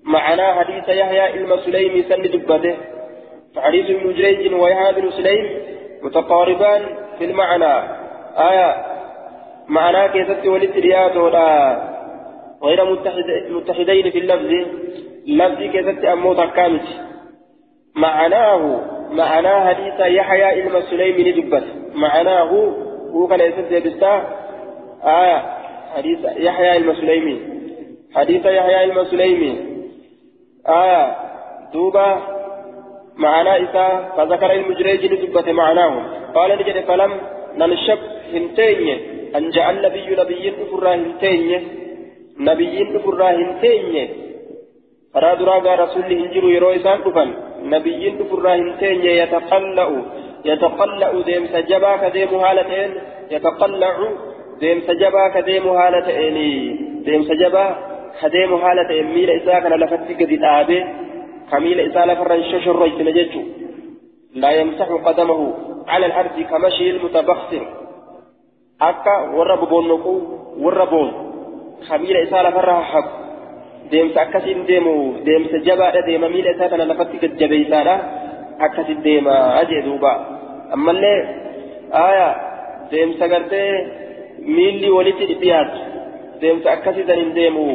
معنى حديث يحيى بن سليم سن دبته فحديث ابن جريج ويحيى بن سليم متقاربان في المعنى. آية. معناه كيست ولد رياضة غير متحد متحدين في اللفظ. لفظ كيست أمو تكامت معناه معناه حديث يحيى إلما سليم ندبت معناه هو كان يسد بستا آية. حديث يحيى إلما سليم حديث يحيى إلما سليم آية دوبا معناه إسا فذكر المجريج ندبت معناه. قال نجد فلم ننشب هنتين. أن جاء النبي نبي أفراه هنتيني نبي أفراه هنتيني karaa duraa gaa rasuulli hin jiru yeroo isaan dhufan nabiyyiin dhufurraa hin teenye yataqalla'u yataqalla'u deemsa ka deemsa jabaa ka deemu haala ta'een deemsa jabaa ka deemu haala ta'een miila isaa kana lafatti gadi dhaabee ka miila isaa lafarra hin shoshorroysine jechuu laa yamsaxu qadamahu cala alardi kamashii ilmutabaksir akka warra boboonnoquu warra boon kamiila isaa lafarra haqu deemsa akkasiin deemu deemsa jabaadha deema miila isaa kana lafatti gajjabeeysaadha akkasin deema ajee duuba ammallee aya deemsa gartee miilli walitti dhidhiyaatu deemsa akkasiisan hin deemu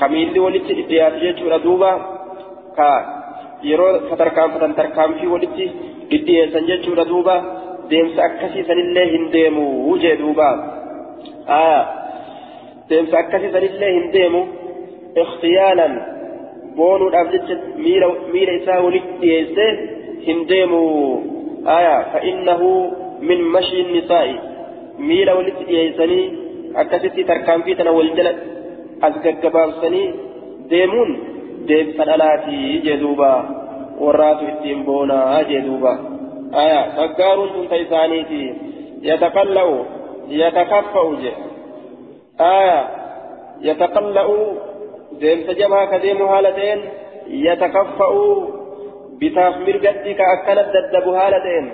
ka miilli walitti dhidhiyaatu jechuudha duuba ka yeroo satarkaanfatan tarkaanfii walitti dhidhiyeessan jechuudha duuba deemsa akkasii sanillee hin deemu jee duuba deemsa akkasii sanillee hin deemu ikhtiyaalan boonuudhaaf jecha miila isaa walitti dhiyeesse hin deemu fa'innahu min mashii nisaa'i tarkaanfii tana wal jala as gaggabaabsanii deemuun deemsa dhalaatii jee duuba warraatu ittiin boonaa jee duuba. آية فقارون تنت إسانيتي يتقلأ يتكفأ جي آية يتقلأ ديم سجبها كديم هالتين يتكفأ بتاف مرقتي كأكنت ددب هالتين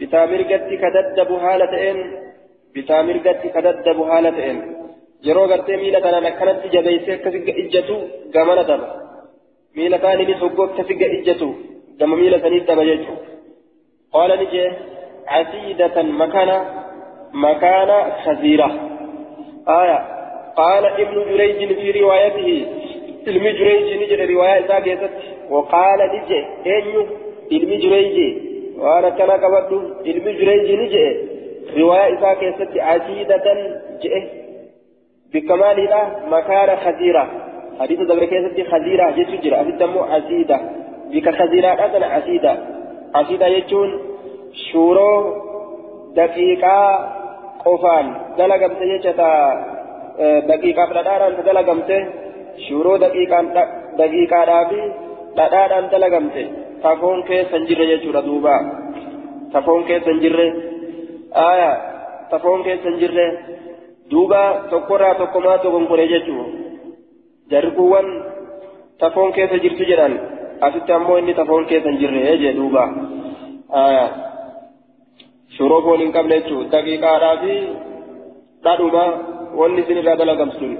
بتا مرقتي كددب هالتين بتا مرقتي كددب هالتين yeroo gartee miila tanaan akkanatti jabeessee akkasi ijjatu gamana daba. Miila kaan inni soggoo akkasi ijjatu gama miila sanii daba jechuudha. قال نجي عسيدة مكان مكان خزيرة آية قال ابن جريج في روايته علم جريج نجي رواية ذاك وقال نجي أين علم جريج وأنا كان قبض علم جريج نجي رواية ذاك عسيدة جئ بكمالها مكان خزيرة حديث ذكر كيست خزيرة جيت جرى أبدا عسيدة بك خزيرة أذن عسيدة عقيدة يجون شورو دقيقة qofaan dalagamte jecha ta daqiiqaaf dhadhaadhaan ta dalagamte shuroo daqiiqaadhaa fi dhadhaadhaan dalagamte tafoon keessa hin jirre jechuudha duuba hin jirre aayaa tafoon keessa hin jirre duuba tokkorraa tokkomaa dogonkore jechuudha jarri kuuwwan tafoon keessa jirtu jedhan asitti ammoo inni tafoon keessa hin qabne jechuudha daqiiqaadhaa fi dhadhuma wanni isin irraa dalagamsun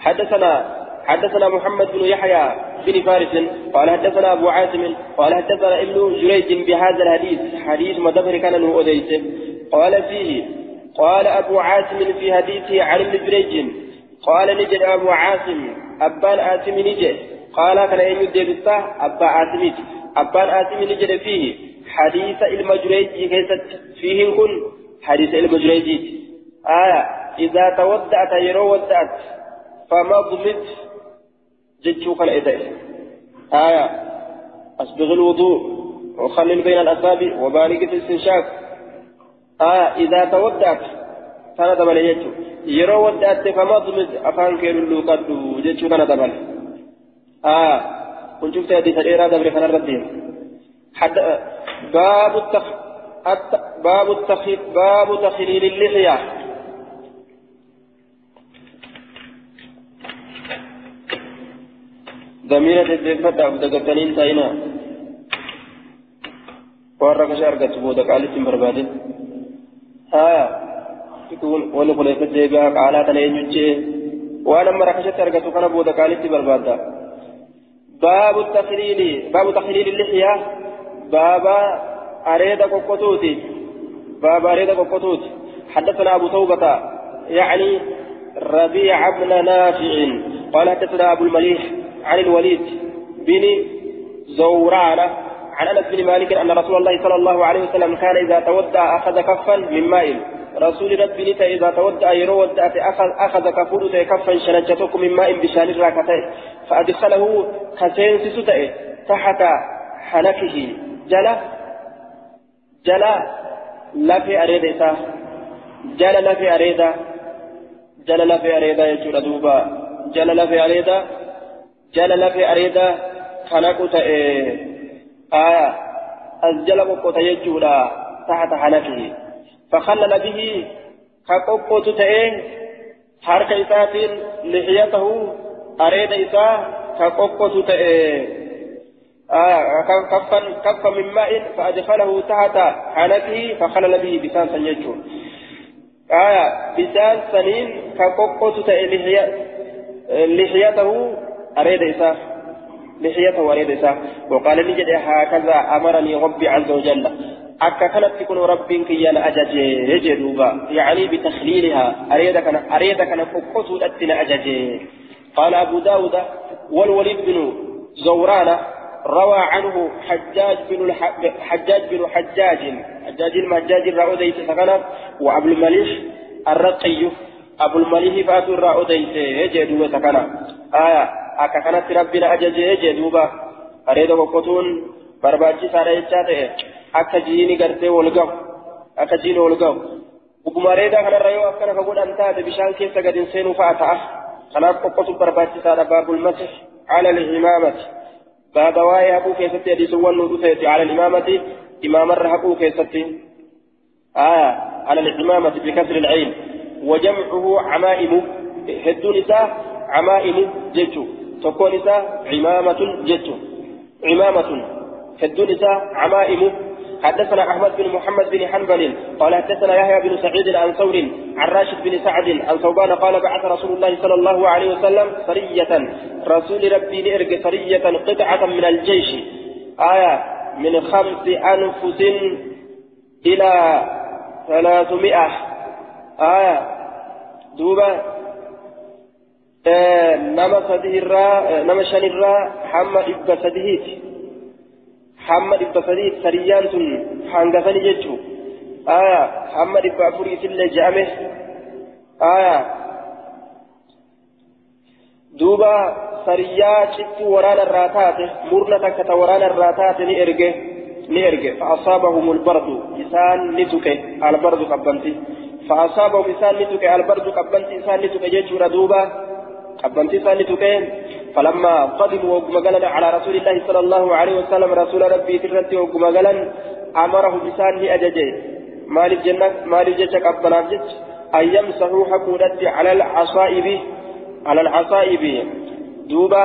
حدثنا حدثنا محمد بن يحيى بن فارس قال حدثنا أبو عاصم قال حدثنا ابن جريج بهذا الحديث حديث مدبر كان له أديس. قال فيه قال أبو عاصم في حديثه عن ابن جريج قال نجد أبو عاصم أبان عاصم نجد. قال كان يمد أبا عاصم أبان عاصم نجد فيه حديث المجريج فيه كن حديث المجريج آية إذا تودعت يرو ودعت فمضمت جتشوك الإداء آية. أسبغ الوضوء وخلل بين الأصابع وبالغ في الاستنشاق. آية. إذا تودعت كان دبل يجتشو يرو ودعت فمضمت أفان كيلو اللوكادو جتشو كان دبل. آية. كنت شفت هذه الإيراد دبل كان الردين حتى باب التخ باب التخ باب تخليل اللحية. ضميرة الدفة دقتنين تاينا warra kasha argatu booda qaalitti hin barbaadin haya wani kuleessa deebi'a qaalaa kana eenyuchee waan amma rakashatti argatu kana booda qaalitti barbaadda baabu takliili baabu takliili lixyaa baaba areeda qoqqotuuti baaba areeda qoqqotuuti حدثنا أبو توبة يعني ربيع بن نافع قال حدثنا أبو المليح عن الوليد بن زوران عن أنس بن مالك أن رسول الله صلى الله عليه وسلم كان إذا تودع أخذ كفا من ماء. رسول ربي نتا إذا تودع يرو ودعت اخذ أخذ كفور كفا شنجتك من ماء بشان الراكتين فأدخله كسين ستئ تحت حنكه. جلا جلا لا في اريدتا جلا لا في أريدا. جلا لا في أريدا يجور دوبا. جلا لا في اريدا جلا لا في اريدا خلقت آية أزجل قوة يجودا تحت حنكه فخلل به كقوة تئه حركة إسات لحيته أريد إساء كقوة تئه آه كفا كفا من ماء فأدخله تحت حنكه فخلل به بسان سنيجو آية بسان سنين كقوة تئه لحيته أريد إساء لحيته وريد إساء وقال نجد هكذا أمرني ربي عز وجل. أكا كانت تكون ربي كيانا أجاجي يجي دوبا. يعني بتخليلها أريد كان أريد كان فقصوا أتنا أجاجي. قال أبو داود والوليد بن زوران روى عنه حجاج بن حجاج بن حجاج حجاج المحجاج الرأودي سكنه وأبو المليح الرقي. أبو المليح فاتو الرأودي يجي دوبا سكنه آية akka kanatti rabbiin ajajee jee duuba areeda qoqqotuun barbaachisaadha jechaa ta'e akka jiini gartee wal gahu akka jiini wal gahu dhuguma areedaa kanarra yoo akkana ka godhan taate bishaan keessa gadi hin seenuu fa'a ta'a kanaaf qoqqotuun barbaachisaadha baabul masih ala lihimaamati baaba waa'ee haquu keessatti hadiisuwwan nu dhufeeti ala lihimaamati imaamarra haquu keessatti آية على الإمامة بكسر العين وجمعه عمائم هدون إساء عمائم جتو تكون إساء عمامة جتو عمامة هدون إساء عمائم حدثنا أحمد بن محمد بن حنبل قال حدثنا يحيى بن سعيد عن ثور عن راشد بن سعد عن ثوبان قال بعث رسول الله صلى الله عليه وسلم سرية رسول ربي لإرق سرية قطعة من الجيش آية من خمس أنفس إلى ثلاثمائة آية نما آه نما شنرا حمى إبا سدهيت حمى إبا سدهيت سريان تن حنقفني جتشو آية حمى إبا أفريت اللي جامه آية دوبا سريا شت ورانا الراتات مرنا تكتا ورانا الراتات نئرقه نيرجع فأصابهم البرد إسان نتك البرد قبنتي فأصابهم إسان نتك البرد قبنتي إسان نتك جيتشورا دوبا قبنتي إسان نتك فلما قدموا وقمقلا على رسول الله صلى الله عليه وسلم رسول ربي ترتي وقمقلا أمرهم إسان لأججي مال الجنة مال الجنة قبنا جج أن يمسحوا حقودتي على العصائب على العصائب. دوبا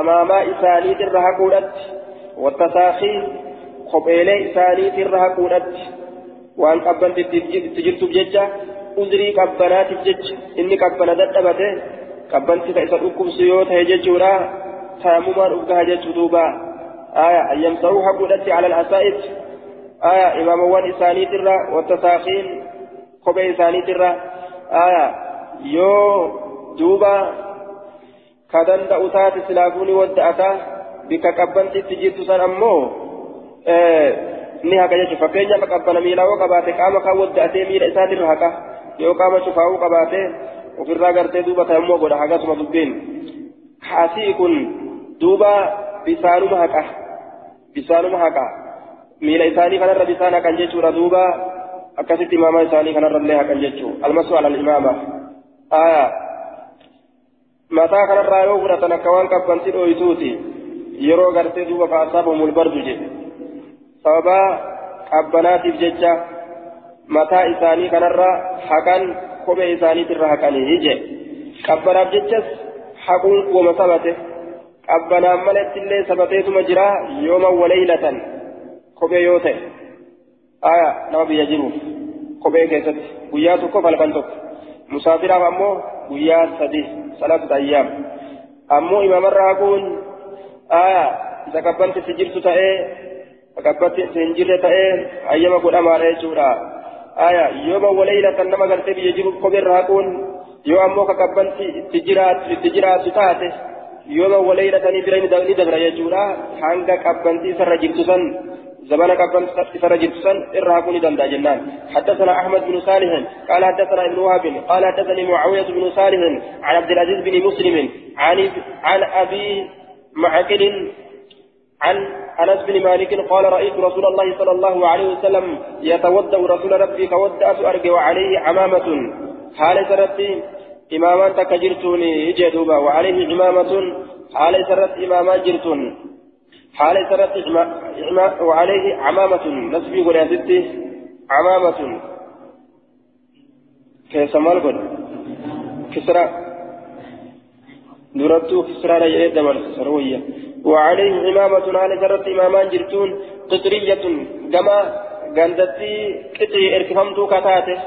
أمام إساني ترهقودتي والتساخين kopheelee isaaniitiin irra haquudhatti waan qabbanti itti jirtuuf jecha uzrii qabbanaatiif jecha inni qabbana dadhabate qabbanti ka isa dhukkubsu yoo ta'e jechuudha taamumaan ufgaha jechuu duuba aya ayyamsa'uu haquudhatti alal asaa'ib aya imaamawwan isaaniitirra wattasaaqiin kophee isaaniitirra aya yoo duuba ka danda'u taate silaafuuni wadda'ata bika qabbanti itti jirtu san ammoo ni haqa jechuudha fakkeenyaaf qabbana miilawoo qabaate qaama kan wadda'atee miila isaatirra haqa yoo qaama cufaa'uu qabaate ofirraa gartee duuba ta'ammoo godha hagasuma dubbiin haasii kun duuba bisaanuma haqa bisaanuma haqa miila isaanii kanarra bisaan haqan jechuudha duuba akkasitti imaama isaanii kanarra illee haqan jechuudha almasu alal imaama aayaa mataa kanarraa yoo fudhatan akka waan qabbanti dhooytuuti yeroo gartee duuba fa'aasaabamul bardu jedhe sababa qabbanaatiif jecha mataa isaanii kanarra haqan kophee isaaniitirra haqanii je qabbanaaf jechas haquun wama sabate. Qabbanaan malettillee sabateetuma jira yooma waleeylatan kophee yoo ta'e aya nama biyya jiruuf kophee keessatti guyyaa tokko halkan tokko. Musaafiraaf ammoo guyyaa sadi salaatu ayyaam. Ammoo imaamarra haquun aya isa qabbantitti jirtu ta'ee qabbatti hin jirre ta'ee ayyama godhamaadha jechuudha nama gartee biyya jiru kopheerra haquun yoo ammoo ka qabbanti itti jiraatu taate yooma waleeylatanii bira ni dabra jechuudha hanga qabbanti isarra jirtu san زمان قبل سر جبسا إرها دندا جنان حدثنا أحمد بن صالح قال حدثنا ابن وهب قال حدثني معاوية بن صالح عن عبد العزيز بن مسلم عن عن أبي معقل عن أنس بن مالك قال رأيت رسول الله صلى الله عليه وسلم يتودا رسول ربي كودات ارجع وعليه عمامة. حال سرت اماما تكجرتوني جدوبا وعليه عمامة. حال سرت اماما جرتون. حال سرت وعليه عمامة. نسبي ولا ستي عمامة. كيف مالكن كسرى. دربتو كسرى دبر سروية. وعليه إمامة على جرت إمامان جرتون قطرية كما غندتي قطري إركفمتو كتاته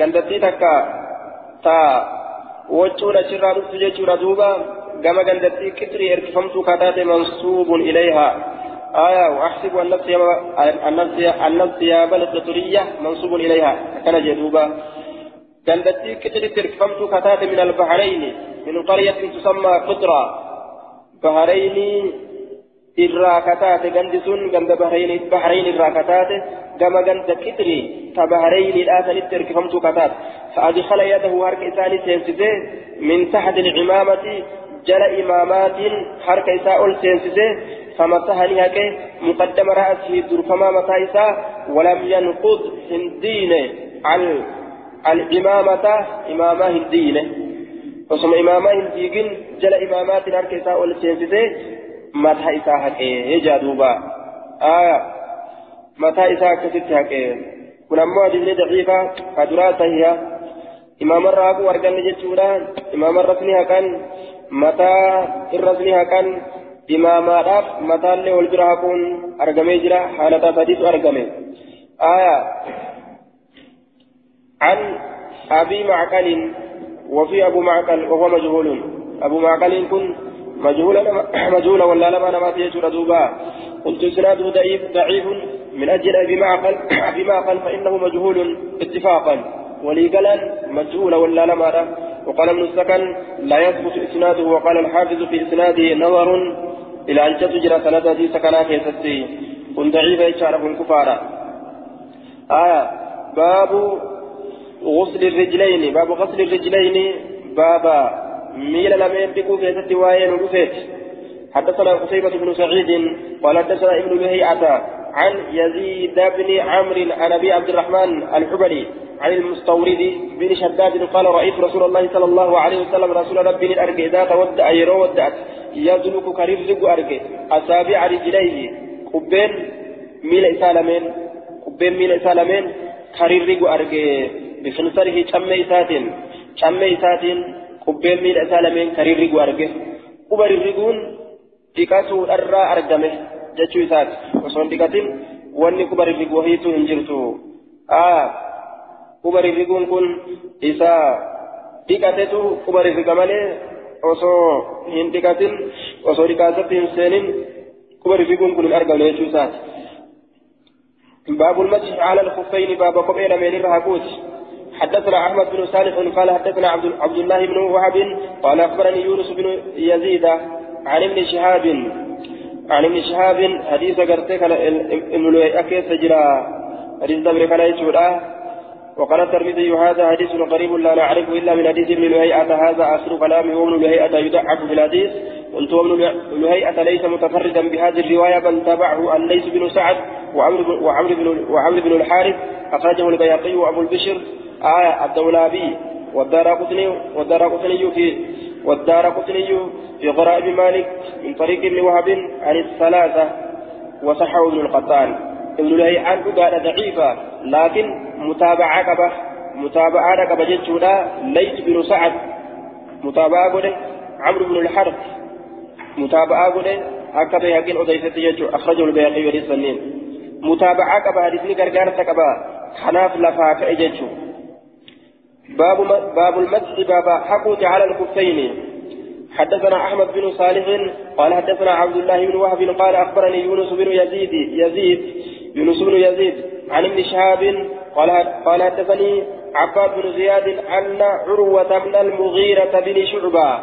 غندتي تكا تا وجونا شرا رفت جيشورا دوبا كما غندتي قطري إركفمتو كتاته منصوب إليها. آية وأحسب أن نفسي أن نفسي أن نفسي بل قطرية منصوب إليها. كان جدوبا غندتي قطري إركفمتو كتاته من البحرين من قرية تسمى قطرة. بحرين sun ganda bahrayn irraa kataate gama ganda kitri ta bahrayniidhaa sanitti erkifamtuu kataate فأدخل يده هرك إساني سينسيسي من تحت العمامة جل إمامات هرك إساء سينسيسي فمسحني هكي مقدم رأسه درفما متى ولم ينقض هندين على الإمامة إمامة هندين osoma imaamaa hin diigin jala imaamaatiin harka isaa ol seensisee mataa isaa haqee jaa duuba aya mataa isaa akkasitti haqee kun ammoo hadiisni daciifa ka duraa sahiha imaamarra haquu arganne jechuudha imaamarras ni haqan mataa irras ni haqan imaamaadhaaf mataallee wal bira haquun argamee jira haalataa sadiitu argame aya عن أبي معقل وفي أبو معقل وهو مجهول. أبو معقل كن مجهول مجهول ولا لما نما تيجر دوبا قلت إسناده ضعيف ضعيف. من أجل أبي معقل أبي معقل فإنه مجهول اتفاقا. وليقلا مجهول ولا لما وقال ابن السكن لا يثبت إسناده. وقال الحافظ في إسناده نظر إلى أن تجرى سنده دي سكنا كيستي كن ضعيف يشعر كفارا آية. باب غسل الرجلين باب غسل الرجلين بابا ميل لمن بكو كيست وين رفت حدثنا قتيبة بن سعيد قال حدثنا ابن لهيعة عن يزيد بن عمرو عن أبي عبد الرحمن الحبلي عن المستورد بن شداد قال رأيت رسول الله صلى الله عليه وسلم رسول ربي أرجع إذا تودع يرو ودعت يدلك كريرزق أرجع أصابع رجليه قبين ميل إسالمين قبين ميل إسالمين كريرزق أرجع. بخنصره شم إساتين شم إساتين قبين ميل إسالمين كريرزق أرجع قبر الرجون تكاسو أرى أرجمه جتشو إسات. وصون تكاتين واني قبر الرجو هيتو هنجرتو. آه قبر الرجون كن إسا تكاتتو قبر الرجو مالي osoo hin dhiqatin osoo dhiqaasatti hin seenin quba rifiguun kun hin argamne jechuu isaati باب المسح على الخفين باب قبيل من الرهقوت حدثنا أحمد بن صالح قال حدثنا عبد, الله بن وهب قال أخبرني يونس بن يزيد عن ابن شهاب عن ابن شهاب حديث قرتك ابن اكيس جرا حديث دبر كان يجودا وقال الترمذي هذا حديث قريب لا نعرف إلا من حديث ابن لهيئة هذا اصل كلامه وابن لهيئة يضعف في الحديث. قلت وابن لهيئة ليس متفردا بهذه الرواية بل تابعه الليث بن سعد وعمرو بن وعمرو بن الحارث أخرجه البياقي وأبو البشر. آية الدولابي والدار قطني والدار قطني في والدار قطني في غرائب مالك من طريق ابن وهب عن الثلاثة وصححه ابن القطان. ابن لهيعان قال ضعيفة لكن متابعة قبه متابعة قبه جتشودا ليث بن سعد. متابعة قوله عمرو بن الحرب متابعة قوله هكذا يقين أديست يجو أخرجه البيهقي والسنين متابعة قبه حديثني قرقارة قبه. خناف لفاك إجتشو باب باب المسح باب حقوت على الخفين حدثنا أحمد بن صالح قال حدثنا عبد الله بن وهب قال أخبرني يونس بن يزيد يزيد يونس بن يزيد عن ابن شهاب قال قال حدثني عباد بن زياد أن عروة بن المغيرة بن شعبة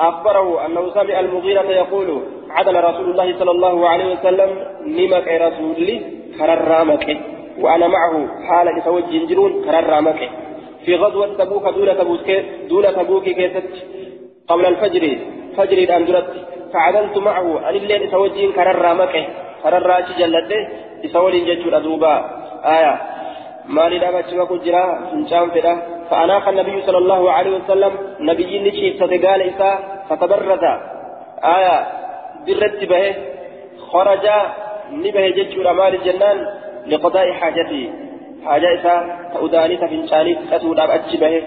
أخبره أنه سمع المغيرة يقول عدل رسول الله صلى الله عليه وسلم نمك رسولي كرر وأنا معه حال إسوج جنون كرر في غزوة تبوك دون تبوك دون تبوك كيست قبل الفجر. فجر الأندرت فعدلت معه. أن الليل إسوجين كرر مكة كرر جلده إسوجين ججر أدوبا. آية. ما لنا بچما كجرا فنشان فدا. فأناخ النبي صلى الله عليه وسلم. نبي نشيف ستقال إسا. فتبرد. آية. برت به. خرج. نبه ججر أمال الجنان لقضاء حاجته حاجة إسا تؤداني تفنشاني تسود أبأتش به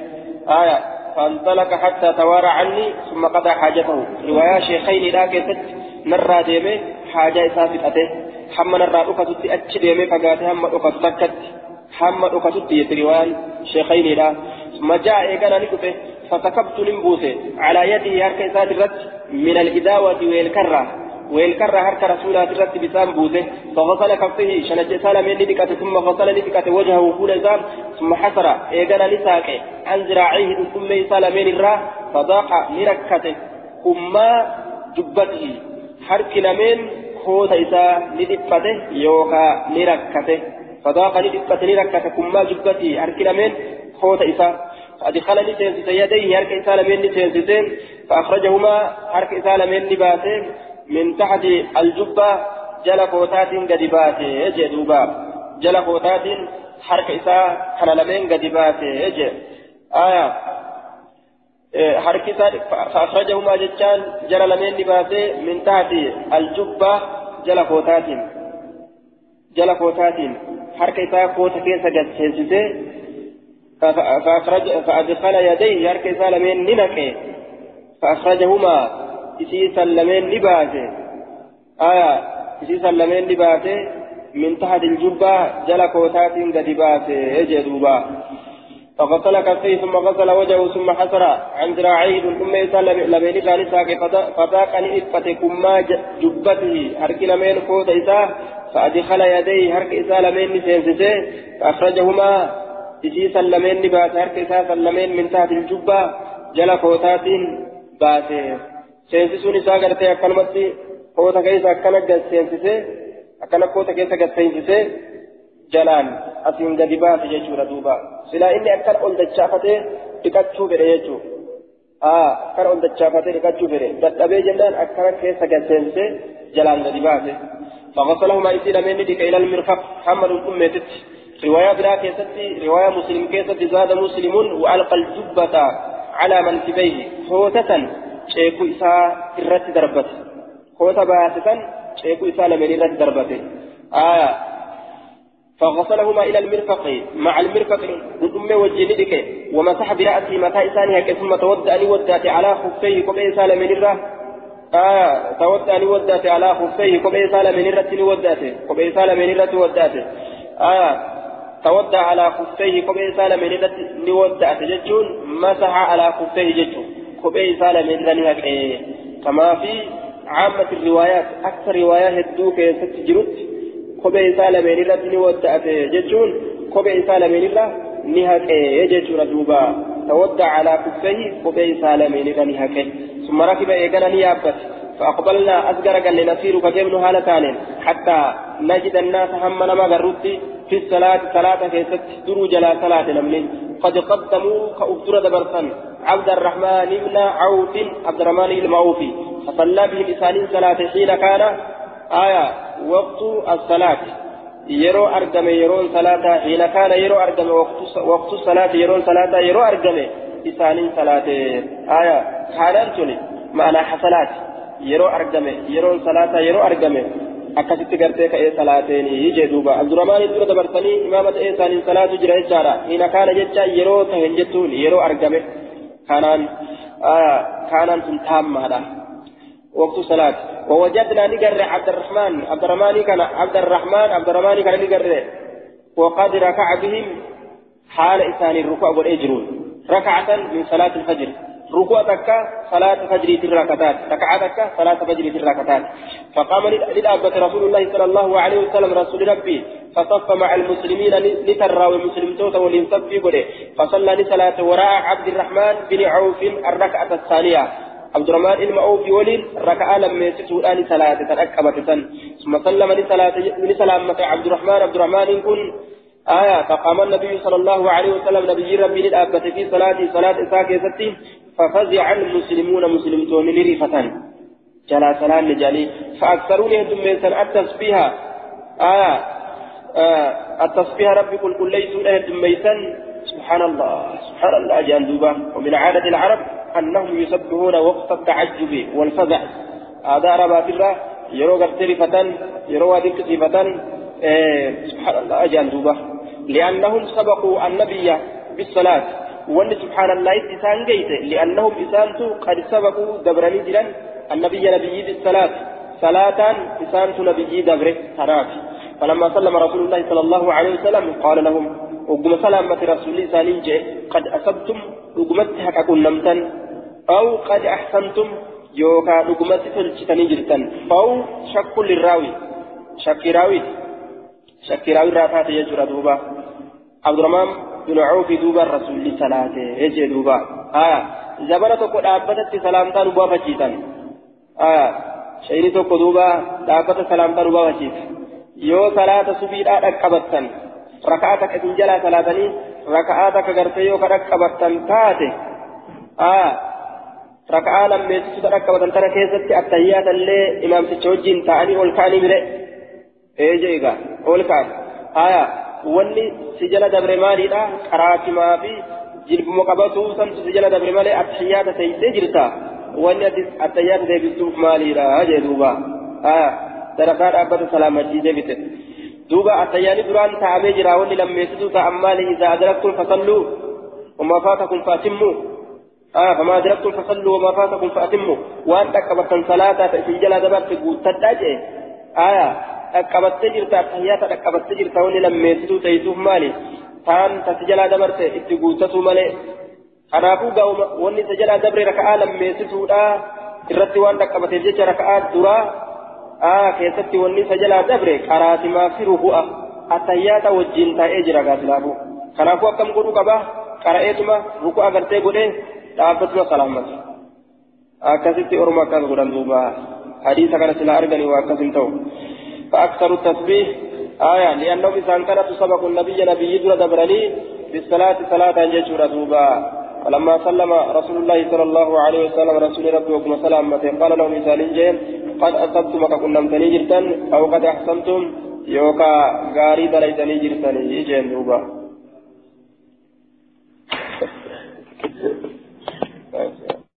آية فانطلق حتى توارى عني ثم قضى حاجته رواية شيخين لا كيست نرى ديمي حاجة إسا فتأته حما نرى أكتت أتش ديمي فقاته هم أكتت تكت هم أكتت يتريوان شيخين لا ثم جاء إيقانا نكته فسكبت نمبوسه على يده هرك إسا من الإداوة والكرة ويلكر هرك رسولا ترت بسام بوزه فغسل كفه شنج سالم ندكت ثم غسل ندكت وجهه فول زام ثم حسر ايغنا نساك عن ذراعيه ثم سالم الرا فضاق نركته كما جبته هرك لمن خوت إسا ندفته يوكا نركته فضاق ندفته نركته كما جبته هرك لمن خوت إسا فأدخل نسينسس يديه هرك إسا لمن نسينسسين فأخرجهما هرك إسا لمن نباسين من تحت الجبة جل قوتات قد باتي جدوبا جل قوتات حرك إساء حلالمين قد باتي آية. حرك إساء فأخرجهما جتان جل لمين باتي من تحت الجبة جل قوتات جل قوتات حرك إساء قوتا كيسا قد فأخرج فأدخل يديه إساء لمين ننكي. فأخرجهما isii sallameen ni baase aya isii sallameen ni baase min tahti iljubbaa jala kootaatiin gadi baase jee duuba. فغسل كفيه ثم غسل وجهه ثم حسر عن ذراعيه ثم يسال لبين كان ساقي فذاق نئفة كما جبته هرك لمن فوت إساه فأدخل يديه هرك إساه لمن سينسسه فأخرجهما إسي سلمين نبات هرك إساه سلمين من تحت الجبة جل فوتات باسه seensisuun isaa gartee akkanumatti koota keessa akkana seensisee akkana koota keessa gad seensisee jalaan asiin gadi baase jechuudha duuba silaa inni akkana ol dachaafatee dhiqachuu fedhe jechuudha aa akkana ol dachaafatee dhiqachuu fedhe dadhabee jennaan akkana keessa gad seensisee jalaan gadi baase فغسلهما إسيل من ندك إلى المرفق حمل الأمة رواية بلا كيستي رواية مسلم كيستي زاد مسلم وألقى الجبة على منكبيه خوتة شيكو إساء إرت دربت خوتة باسة شيكو إساء لمن إرت دربت آية فغسلهما إلى المرفق مع المرفق قدم وجندك ومسح برأسه متى إسانها ثم تودأ ودات على خفيه كبئ سال من الره آه تودأ ودات على خفيه كبئ سال من الره وداته كبئ سال من الره وداته آه تودع على خفيه كبئ سال من الره وداته جتون مسح على خفيه جتون كبئ سال من الره كما في عامة الروايات أكثر روايات الدوك ستجرد kophee isaa lameen irratti ni wadda'ate jechuun kophee isaa lameen irra ni haqee jechuudha duuba. Tawadda calaa kuffehi kophee isaa lameen irra ni haqe ثم ركب إيقنا نيابت فأقبلنا أصغر قال نسير كجبن هالتان حتى نجد الناس هم نما قررت في الصلاة صلاة كيست درو جلا صلاة نمني قد قدموا كأفتر دبرسا عبد الرحمن بن عوف عبد الرحمن المعوفي فصلى بهم إسان صلاة حين كان آية وقت الصلاة. يرو أرجم يرون صلاة. حين كان يرو أرجم وقت وقت الصلاة يرون صلاة يرو أرجم إسانين صلاة. آية حالان تولي معنى حصلات. يرو أرجم يرون صلاة يرو أرجم akkasitti gartee ka'ee salaateeni jee duuba abdurrahmaan dura dabarsanii imaama ta'ee isaaniin salaatu jira jechaadha hina kaana jecha yeroo tahen jettuun yeroo argame kanaan kaanaan sun taammaadha وقت صلاة ووجدنا نقر عبد الرحمن. عبد الرحمن كان عبد الرحمن عبد الرحمن كان نقر وقد ركع بهم حال إنسان الركوع والإجرون. ركعة من صلاة الفجر. ركوع تكا صلاة فجر في الركعتات. ركعة تكا صلاة فجر في الركعتات. فقام للأبة رسول الله صلى الله عليه وسلم رسول ربي فصف مع المسلمين لترى والمسلم توتا ولينصف فصلى لصلاة وراء عبد الرحمن بن عوف الركعة الثانية. عبد الرحمن المعوف ولين ركع لما يسجد صلاة تنكبت ثم سلم لصلاة لسلامة عبد الرحمن. عبد الرحمن كن آية فقام النبي صلى الله عليه وسلم نبي ربي للأبة في صلاة صلاة ستي ففزع المسلمون مسلمون لريفة جلا سلام لجالي فأكثرون يهدم من التسبيح؟ آية آه. التسبيح ربي كل كل ليسوا يهدم سبحان الله سبحان الله جندوبا ومن عادة العرب أنهم يسبحون وقت التعجب والفزع. هذا عربات الله يرو غرتري فتن يرو فتن إيه سبحان الله جندوبا لأنهم سبقوا النبي بالصلاة. وأن سبحان الله إسان جيت لأنهم إسانتو قد سبقوا دبرني جلن النبي نبي بالصلاة صلاة إسانتو نبي دبره تنافي فلما سلم رسول الله صلى الله عليه وسلم قال لهم وقم سلامة رسول الله قد أصبتم وقمت حقا نمتا أو قد أحسنتم يوكا وقمت تلجتني جرتا أو شك للراوي. شك راوي. شك راوي رافات يجرى دوبا. عبد الرحمن بن عوف دوبا رسول الله صلاة يجي دوبا آه زبنة تقول أبتت سلامتا نبوا فجيتا آه شيني تقول دوبا أبتت سلامتا نبوا فجيتا dhaqqabattan raka'aa takka isin jalaa salaatanii raka'aa takka gartee yoo ka dhaqqabattan taate raka'aa lammeessituta dhaqqabatan tana keessatti attayyaatallee imaamticha wajjin ta'anii ol ka'anii mire eeje egaa ol ka'an aya wanni si jala dabre maaliidha qaraatimaa fi jilbuma qabatuu santu si jala dabre malee attayyaata teeysee jirta wanni attayyaata deebisuuf maaliidha jee duuba aya sadarkaa dhaabbata salaamachiisee bite duuba attayyaani duraan taa'amee jira wanni lammeessitu ta'an maali isaa adraktum fasalluu وما فاتكم فاتموا آه فما أدركتم فصلوا وما فاتكم فأتموا وأن أكبرت صلاة تسجل دبرت تداجئ آية أكبرت جرت التحيات أكبرت جرت وني لم يسدوا تيسوف مالي تان تسجل دبرت اتقوتسوا مالي kanaafuu gaa'uma wanni isa jalaa dabre raka'aa lammeessituudha irratti waan dhaqqabateef jecha raka'aa duraa aa keessatti wanni isa jalaa dabre qaraatimaa fi ruku'a attayyaata wajjin taa'ee jira gaasilaafu kanaafuu akkam godhuu qaba qara'eetuma ruku'a gartee godhee dhaabbatuma salaammatu akkasitti orma akkas godhan duuba hadiisa kana silaa arganii waa akkas hin ta'u فأكثر التسبيح آية لأنه إذا كانت سبق النبي نبي يدرى دبرني بالصلاة صلاة جيشورة دوبا فلما سلم رسول الله صلى الله عليه وسلم رسول ربي وكما سلامته قال لهم إنسان جيم قد أصبتم كنا متني جرتا أو قد أحسنتم يوكا غاري دليتني جرتا إيه جيم دوبا Thank you. طيب.